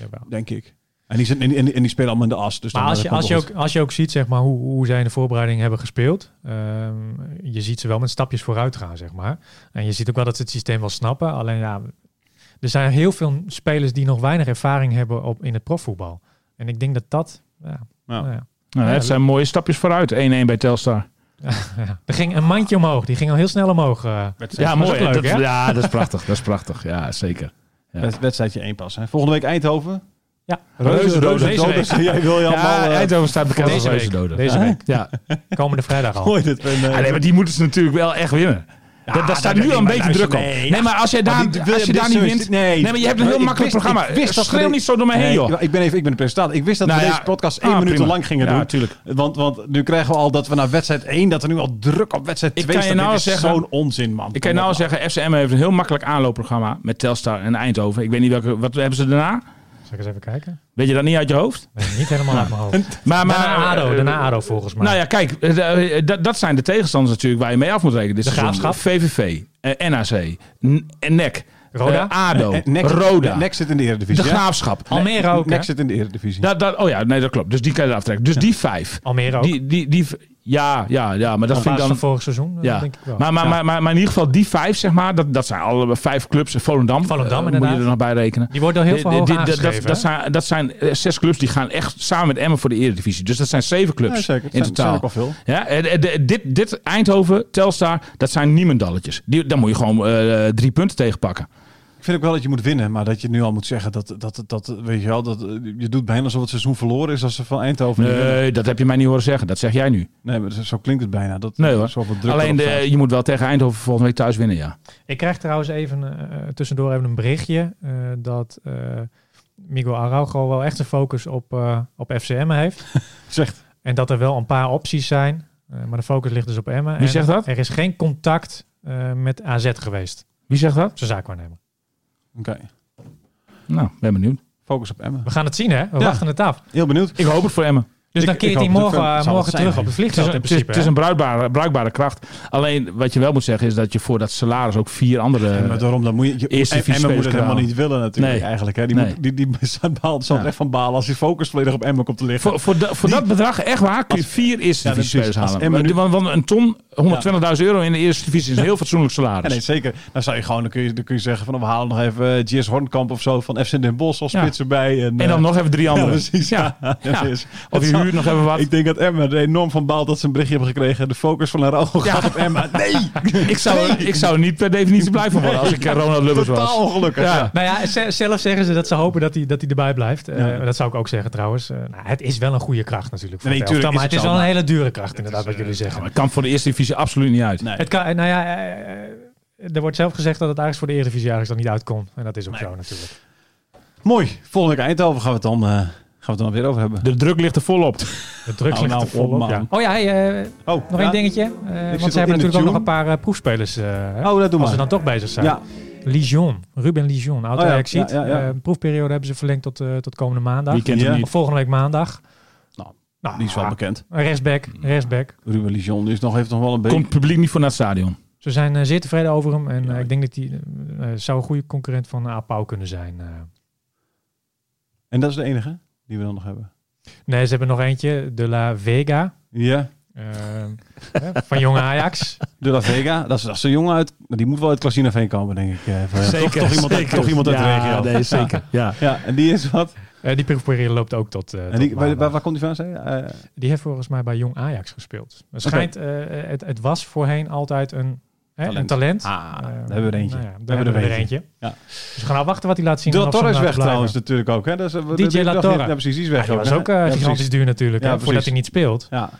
[SPEAKER 5] Jawel.
[SPEAKER 3] denk ik. En die, zijn, en, die- en, die- en die spelen allemaal in de as. Dus
[SPEAKER 5] Maar als
[SPEAKER 3] eh,
[SPEAKER 5] je, als, je ook, als je ook ziet zeg maar, hoe, hoe zij in de voorbereiding hebben gespeeld, ehm, je ziet ze wel met stapjes vooruit gaan, zeg maar. En je ziet ook wel dat ze het systeem wel snappen. Alleen ja, er zijn heel veel spelers die nog weinig ervaring hebben op, in het profvoetbal. En ik denk dat dat... Ja,
[SPEAKER 3] Ja.
[SPEAKER 5] nou ja.
[SPEAKER 4] Nou,
[SPEAKER 5] Ja,
[SPEAKER 4] het zijn mooie stapjes vooruit. 1-1 bij Telstar.
[SPEAKER 5] Er ging een mandje omhoog. Die ging al heel snel omhoog. eh.
[SPEAKER 4] Ja, mooi.
[SPEAKER 5] leuk,
[SPEAKER 4] dat, ja, dat is prachtig. Dat is prachtig. Ja, zeker. Ja.
[SPEAKER 3] Wed- Wedstrijdje één pas. Hè. Volgende week Eindhoven.
[SPEAKER 5] Ja, week.
[SPEAKER 3] doders. Jij wil je allemaal...
[SPEAKER 4] Ja,
[SPEAKER 3] eh,
[SPEAKER 4] Eindhoven staat bekend als
[SPEAKER 5] Deze week.
[SPEAKER 4] reuzendoder.
[SPEAKER 5] Deze
[SPEAKER 4] Ja.
[SPEAKER 5] week.
[SPEAKER 4] Ja.
[SPEAKER 5] Komende vrijdag al.
[SPEAKER 3] Mooi dit. Eh,
[SPEAKER 4] Ah, nee, maar die moeten ze natuurlijk wel echt winnen. Dat, daar staat nu al een beetje druk op. Nee,
[SPEAKER 3] nee,
[SPEAKER 4] maar als jij daar,
[SPEAKER 3] Maar
[SPEAKER 4] als je daar niet wint...
[SPEAKER 3] nee.
[SPEAKER 4] nee, maar je hebt een heel makkelijk
[SPEAKER 3] wist-
[SPEAKER 4] programma.
[SPEAKER 3] ik wist dat
[SPEAKER 4] Schreeuw niet zo door me heen, joh.
[SPEAKER 3] Ik ben, even, ik ben de presentator. Ik wist dat
[SPEAKER 4] Nou
[SPEAKER 3] we
[SPEAKER 4] ja.
[SPEAKER 3] deze podcast één
[SPEAKER 4] Ah,
[SPEAKER 3] minuut te
[SPEAKER 4] prima.
[SPEAKER 3] lang gingen
[SPEAKER 4] Ja,
[SPEAKER 3] doen.
[SPEAKER 4] tuurlijk.
[SPEAKER 3] Want, want nu krijgen we al dat we naar wedstrijd 1, dat er nu al druk op wedstrijd
[SPEAKER 4] Ik
[SPEAKER 3] 2
[SPEAKER 4] kan je
[SPEAKER 3] staat.
[SPEAKER 4] nou
[SPEAKER 3] is
[SPEAKER 4] zeggen-
[SPEAKER 3] zo'n onzin, man.
[SPEAKER 4] Ik kan je nou zeggen, FCM heeft een heel makkelijk aanloopprogramma met Telstar en Eindhoven. Ik weet niet welke... Wat hebben ze daarna?
[SPEAKER 5] Zal ik eens even kijken?
[SPEAKER 4] Weet je dat niet uit je hoofd?
[SPEAKER 5] Nee, niet helemaal uit mijn hoofd.
[SPEAKER 4] Maar, maar,
[SPEAKER 5] Daarna ADO,
[SPEAKER 4] eh,
[SPEAKER 5] daarna ADO volgens mij.
[SPEAKER 4] Nou ja, kijk, eh, eh, dat- dat zijn de tegenstanders natuurlijk waar je mee af moet rekenen. Dit
[SPEAKER 5] De. Graafschap.
[SPEAKER 4] VVV, eh, NAC, NEC,
[SPEAKER 5] Roda?
[SPEAKER 4] eh, ADO,
[SPEAKER 3] Next-
[SPEAKER 4] Roda,
[SPEAKER 3] Next zit in de
[SPEAKER 4] de
[SPEAKER 3] Eredivisie. hè?
[SPEAKER 4] Graafschap.
[SPEAKER 5] Almere ook?
[SPEAKER 3] Next zit in de Eredivisie.
[SPEAKER 4] Dat, dat, oh ja, nee, dat klopt. Dus die kan je eraf trekken. Dus die vijf.
[SPEAKER 5] Almere ook.
[SPEAKER 4] Die, die, die, Ja, ja, ja, maar dat vind ik dan...
[SPEAKER 5] van vorig seizoen, eh,
[SPEAKER 4] Ja.
[SPEAKER 5] denk ik wel.
[SPEAKER 4] Maar, maar,
[SPEAKER 5] Ja.
[SPEAKER 4] maar, maar, maar in ieder geval die vijf, zeg maar, dat, dat zijn alle vijf clubs. Volendam,
[SPEAKER 5] Volendam,
[SPEAKER 4] eh, moet je er nog bij rekenen.
[SPEAKER 5] Die worden al heel veel
[SPEAKER 4] dat- dat, zijn, dat zijn eh, zes clubs die gaan echt samen met Emmen voor de Eredivisie. Dus dat zijn zeven clubs
[SPEAKER 3] Ja, zeker. Het
[SPEAKER 4] in totaal.
[SPEAKER 3] ook al veel.
[SPEAKER 4] Ja, de- dit, dit Eindhoven, Telstar, dat zijn niemendalletjes. Die, daar moet je gewoon eh, drie punten tegen pakken.
[SPEAKER 3] Ik vind ook wel dat je moet winnen, maar dat je nu al moet zeggen dat, dat, dat weet je wel, dat, je doet bijna alsof het seizoen verloren is als ze van Eindhoven.
[SPEAKER 4] Nee, dat heb je mij niet horen zeggen. Dat zeg jij nu.
[SPEAKER 3] Nee, maar zo klinkt het bijna. Dat,
[SPEAKER 4] Nee hoor.
[SPEAKER 3] druk
[SPEAKER 4] Alleen de, je moet wel tegen Eindhoven volgende week thuis winnen, ja.
[SPEAKER 5] Ik krijg trouwens even eh, tussendoor even een berichtje eh, dat eh, Miguel Araujo wel echt een focus op, eh, op FCM heeft.
[SPEAKER 3] Zegt.
[SPEAKER 5] En dat er wel een paar opties zijn, maar de focus ligt dus op Emmen.
[SPEAKER 4] Wie
[SPEAKER 5] En
[SPEAKER 4] zegt dat?
[SPEAKER 5] Er is geen contact eh, met AZ geweest,
[SPEAKER 4] Wie zegt dat?
[SPEAKER 5] zijn zaakwaarnemer.
[SPEAKER 3] Oké.
[SPEAKER 4] Nou, ben benieuwd.
[SPEAKER 3] Focus op Emmen.
[SPEAKER 5] We gaan het zien hè, we
[SPEAKER 3] Ja.
[SPEAKER 5] wachten het af.
[SPEAKER 3] Heel benieuwd.
[SPEAKER 4] Ik hoop het voor Emmen.
[SPEAKER 5] Dus
[SPEAKER 3] Ik-
[SPEAKER 5] dan keert hij morgen, eh, morgen terug op het
[SPEAKER 4] Het is, een,
[SPEAKER 5] in
[SPEAKER 4] het, is, een bruikbare, bruikbare kracht. Alleen wat je wel moet zeggen is dat je voor dat salaris ook vier andere...
[SPEAKER 3] Ja, maar daarom dan moet je, je
[SPEAKER 4] eerste
[SPEAKER 3] Emmen
[SPEAKER 4] divisie
[SPEAKER 3] moet het
[SPEAKER 4] spelers
[SPEAKER 3] helemaal niet willen natuurlijk
[SPEAKER 4] Nee.
[SPEAKER 3] eigenlijk. Hè. Die,
[SPEAKER 4] Nee.
[SPEAKER 3] moet, die, die zal baalt- zal
[SPEAKER 4] Ja.
[SPEAKER 3] echt van balen als die focus volledig op Emmen komt te liggen.
[SPEAKER 4] Voor, voor, da- voor
[SPEAKER 3] Die-
[SPEAKER 4] dat bedrag, echt waar, kun je vier eerste
[SPEAKER 3] Ja, dat
[SPEAKER 4] divisie
[SPEAKER 3] is-
[SPEAKER 4] spelers
[SPEAKER 3] als
[SPEAKER 4] halen.
[SPEAKER 3] Emmen nu-
[SPEAKER 4] Want, want een ton, 120.000 euro in de eerste divisie is een heel fatsoenlijk
[SPEAKER 3] Ja,
[SPEAKER 4] salaris.
[SPEAKER 3] nee, zeker. Dan zou je gewoon, dan kun je, dan kun je zeggen van, we halen nog even eh, GS Hornkamp of zo van FC Den Bosch als
[SPEAKER 4] Ja.
[SPEAKER 3] spits erbij. En,
[SPEAKER 4] En dan
[SPEAKER 3] eh,
[SPEAKER 4] nog even drie
[SPEAKER 3] ja,
[SPEAKER 4] anderen.
[SPEAKER 3] precies. Ja.
[SPEAKER 4] Ja.
[SPEAKER 3] Ja,
[SPEAKER 4] Ja.
[SPEAKER 3] is-
[SPEAKER 4] Of je
[SPEAKER 3] zou-
[SPEAKER 4] huurt nog even wat.
[SPEAKER 3] Ik denk dat er enorm van baalt dat ze een berichtje hebben gekregen. De focus van Araujo gaat op Emmen. Nee!
[SPEAKER 4] Ik zou, ik zou niet per definitie blij van worden als ik eh, Ronald Lubbers was.
[SPEAKER 3] Totaal ongelukkig.
[SPEAKER 4] Ja.
[SPEAKER 3] Ja.
[SPEAKER 5] Nou ja, ze- zelf zeggen ze dat ze hopen dat hij, dat hij erbij blijft. Eh. Dat zou ik ook zeggen trouwens. Nou, het is wel een goede kracht natuurlijk. Voor
[SPEAKER 3] Nee,
[SPEAKER 5] het
[SPEAKER 3] tuurlijk
[SPEAKER 5] maar
[SPEAKER 3] is
[SPEAKER 5] het is wel een hele dure kracht inderdaad, wat jullie zeggen.
[SPEAKER 4] Het kan voor de eerste divisie absoluut niet uit.
[SPEAKER 3] Nee.
[SPEAKER 5] Het kan, nou ja, eh, eh, er wordt zelf gezegd dat het eigenlijk voor de Eredivisie eigenlijk dan niet uitkomt. En dat is ook zo natuurlijk.
[SPEAKER 3] Mooi. Volgende week Eindhoven gaan we het dan, eh, gaan we het dan weer over hebben.
[SPEAKER 4] De druk ligt er volop.
[SPEAKER 5] De druk
[SPEAKER 3] Oh,
[SPEAKER 5] ligt
[SPEAKER 3] nou,
[SPEAKER 5] er volop.
[SPEAKER 3] op,
[SPEAKER 5] ja.
[SPEAKER 3] man.
[SPEAKER 5] Oh ja, hey, eh,
[SPEAKER 3] Oh,
[SPEAKER 5] nog
[SPEAKER 3] ja?
[SPEAKER 5] één dingetje. Eh, want ze hebben natuurlijk ook nog een paar proefspelers. eh,
[SPEAKER 3] Oh, dat doen
[SPEAKER 5] als
[SPEAKER 3] we.
[SPEAKER 5] we dan toch bezig zijn.
[SPEAKER 3] Ja.
[SPEAKER 5] Lijon, Ruben Lijon, oud
[SPEAKER 3] Oh ja,
[SPEAKER 5] Ajaxiet.
[SPEAKER 3] ja, ja, ja.
[SPEAKER 5] Eh, proefperiode hebben ze verlengd tot, eh, tot komende maandag.
[SPEAKER 4] Wie kent
[SPEAKER 3] Ja.
[SPEAKER 4] hem
[SPEAKER 5] Of
[SPEAKER 4] niet?
[SPEAKER 5] volgende week maandag.
[SPEAKER 3] Nou, Die is wel
[SPEAKER 5] ah,
[SPEAKER 3] bekend.
[SPEAKER 5] Rechtsback, rechtsback.
[SPEAKER 3] Ruben Lijon is nog, heeft nog wel een beetje...
[SPEAKER 4] Komt publiek niet voor naar het stadion.
[SPEAKER 5] Ze zijn eh, zeer tevreden over hem. En
[SPEAKER 3] Ja.
[SPEAKER 5] eh, ik denk dat hij eh, zou een goede concurrent van Apau kunnen zijn. eh.
[SPEAKER 3] En dat is de enige die we dan nog hebben.
[SPEAKER 5] Nee, ze hebben nog eentje. De La Vega.
[SPEAKER 3] Ja.
[SPEAKER 5] eh, van jonge Ajax.
[SPEAKER 3] De La Vega. Dat is, dat is een jongen uit... maar Die moet wel uit Klasinaveen komen, denk ik. van- toch, toch, iemand, uit- toch iemand uit de
[SPEAKER 4] ja,
[SPEAKER 3] regio.
[SPEAKER 4] Nee, zeker. Ja.
[SPEAKER 3] Ja, en die is wat?
[SPEAKER 5] Eh, die proefperiode loopt ook tot, eh,
[SPEAKER 3] En
[SPEAKER 5] tot
[SPEAKER 3] waar, waar, waar komt die van? Zei? je? Eh,
[SPEAKER 5] Die heeft volgens mij bij Jong Ajax gespeeld. Het schijnt, het, het was voorheen altijd een hè,
[SPEAKER 3] Talent.
[SPEAKER 5] een talent.
[SPEAKER 3] Ah, daar hebben we er eentje.
[SPEAKER 5] nou ja,
[SPEAKER 3] Daar
[SPEAKER 5] daar hebben we er eentje.
[SPEAKER 3] Ja.
[SPEAKER 5] Dus we gaan afwachten wat hij laat zien.
[SPEAKER 3] De Torre is weg trouwens natuurlijk ook. Hè? Dat is,
[SPEAKER 5] DJ La Torre.
[SPEAKER 3] Ja, precies. Die is weg
[SPEAKER 5] Ja,
[SPEAKER 3] ook.
[SPEAKER 5] was ook gigantisch duur natuurlijk, hè, voordat hij niet speelt.
[SPEAKER 3] Ja.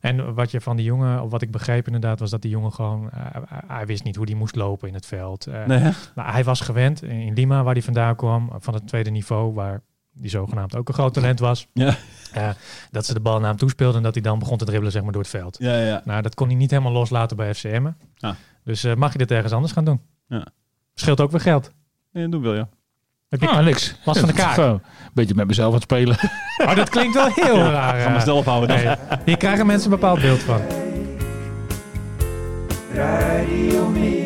[SPEAKER 5] En wat je van die jongen, of wat ik begreep inderdaad, was dat die jongen gewoon, hij- hij wist niet hoe die moest lopen in het veld.
[SPEAKER 3] Nee,
[SPEAKER 5] nou, hij was gewend in Lima, waar hij vandaan kwam, van het tweede niveau, waar die zogenaamd ook een groot talent was.
[SPEAKER 3] Ja.
[SPEAKER 5] Eh, dat ze de bal naar hem toespeelden en dat hij dan begon te dribbelen zeg maar, door het veld.
[SPEAKER 3] Ja, ja.
[SPEAKER 5] Nou, dat kon hij niet helemaal loslaten bij FCM.
[SPEAKER 3] Ah.
[SPEAKER 5] Dus eh, mag je dit ergens anders gaan doen?
[SPEAKER 3] Ja.
[SPEAKER 5] Scheelt ook weer geld.
[SPEAKER 3] Nee, doe wel, ja.
[SPEAKER 5] Heb je
[SPEAKER 4] Ah, niks.
[SPEAKER 5] last van de kaak?
[SPEAKER 4] Zo, Beetje met mezelf aan het spelen.
[SPEAKER 5] Oh, dat klinkt wel heel raar.
[SPEAKER 3] Ga maar
[SPEAKER 5] eh.
[SPEAKER 3] snel ophouden dan.
[SPEAKER 5] Nee, hier krijgen mensen een bepaald beeld van.
[SPEAKER 2] Radio.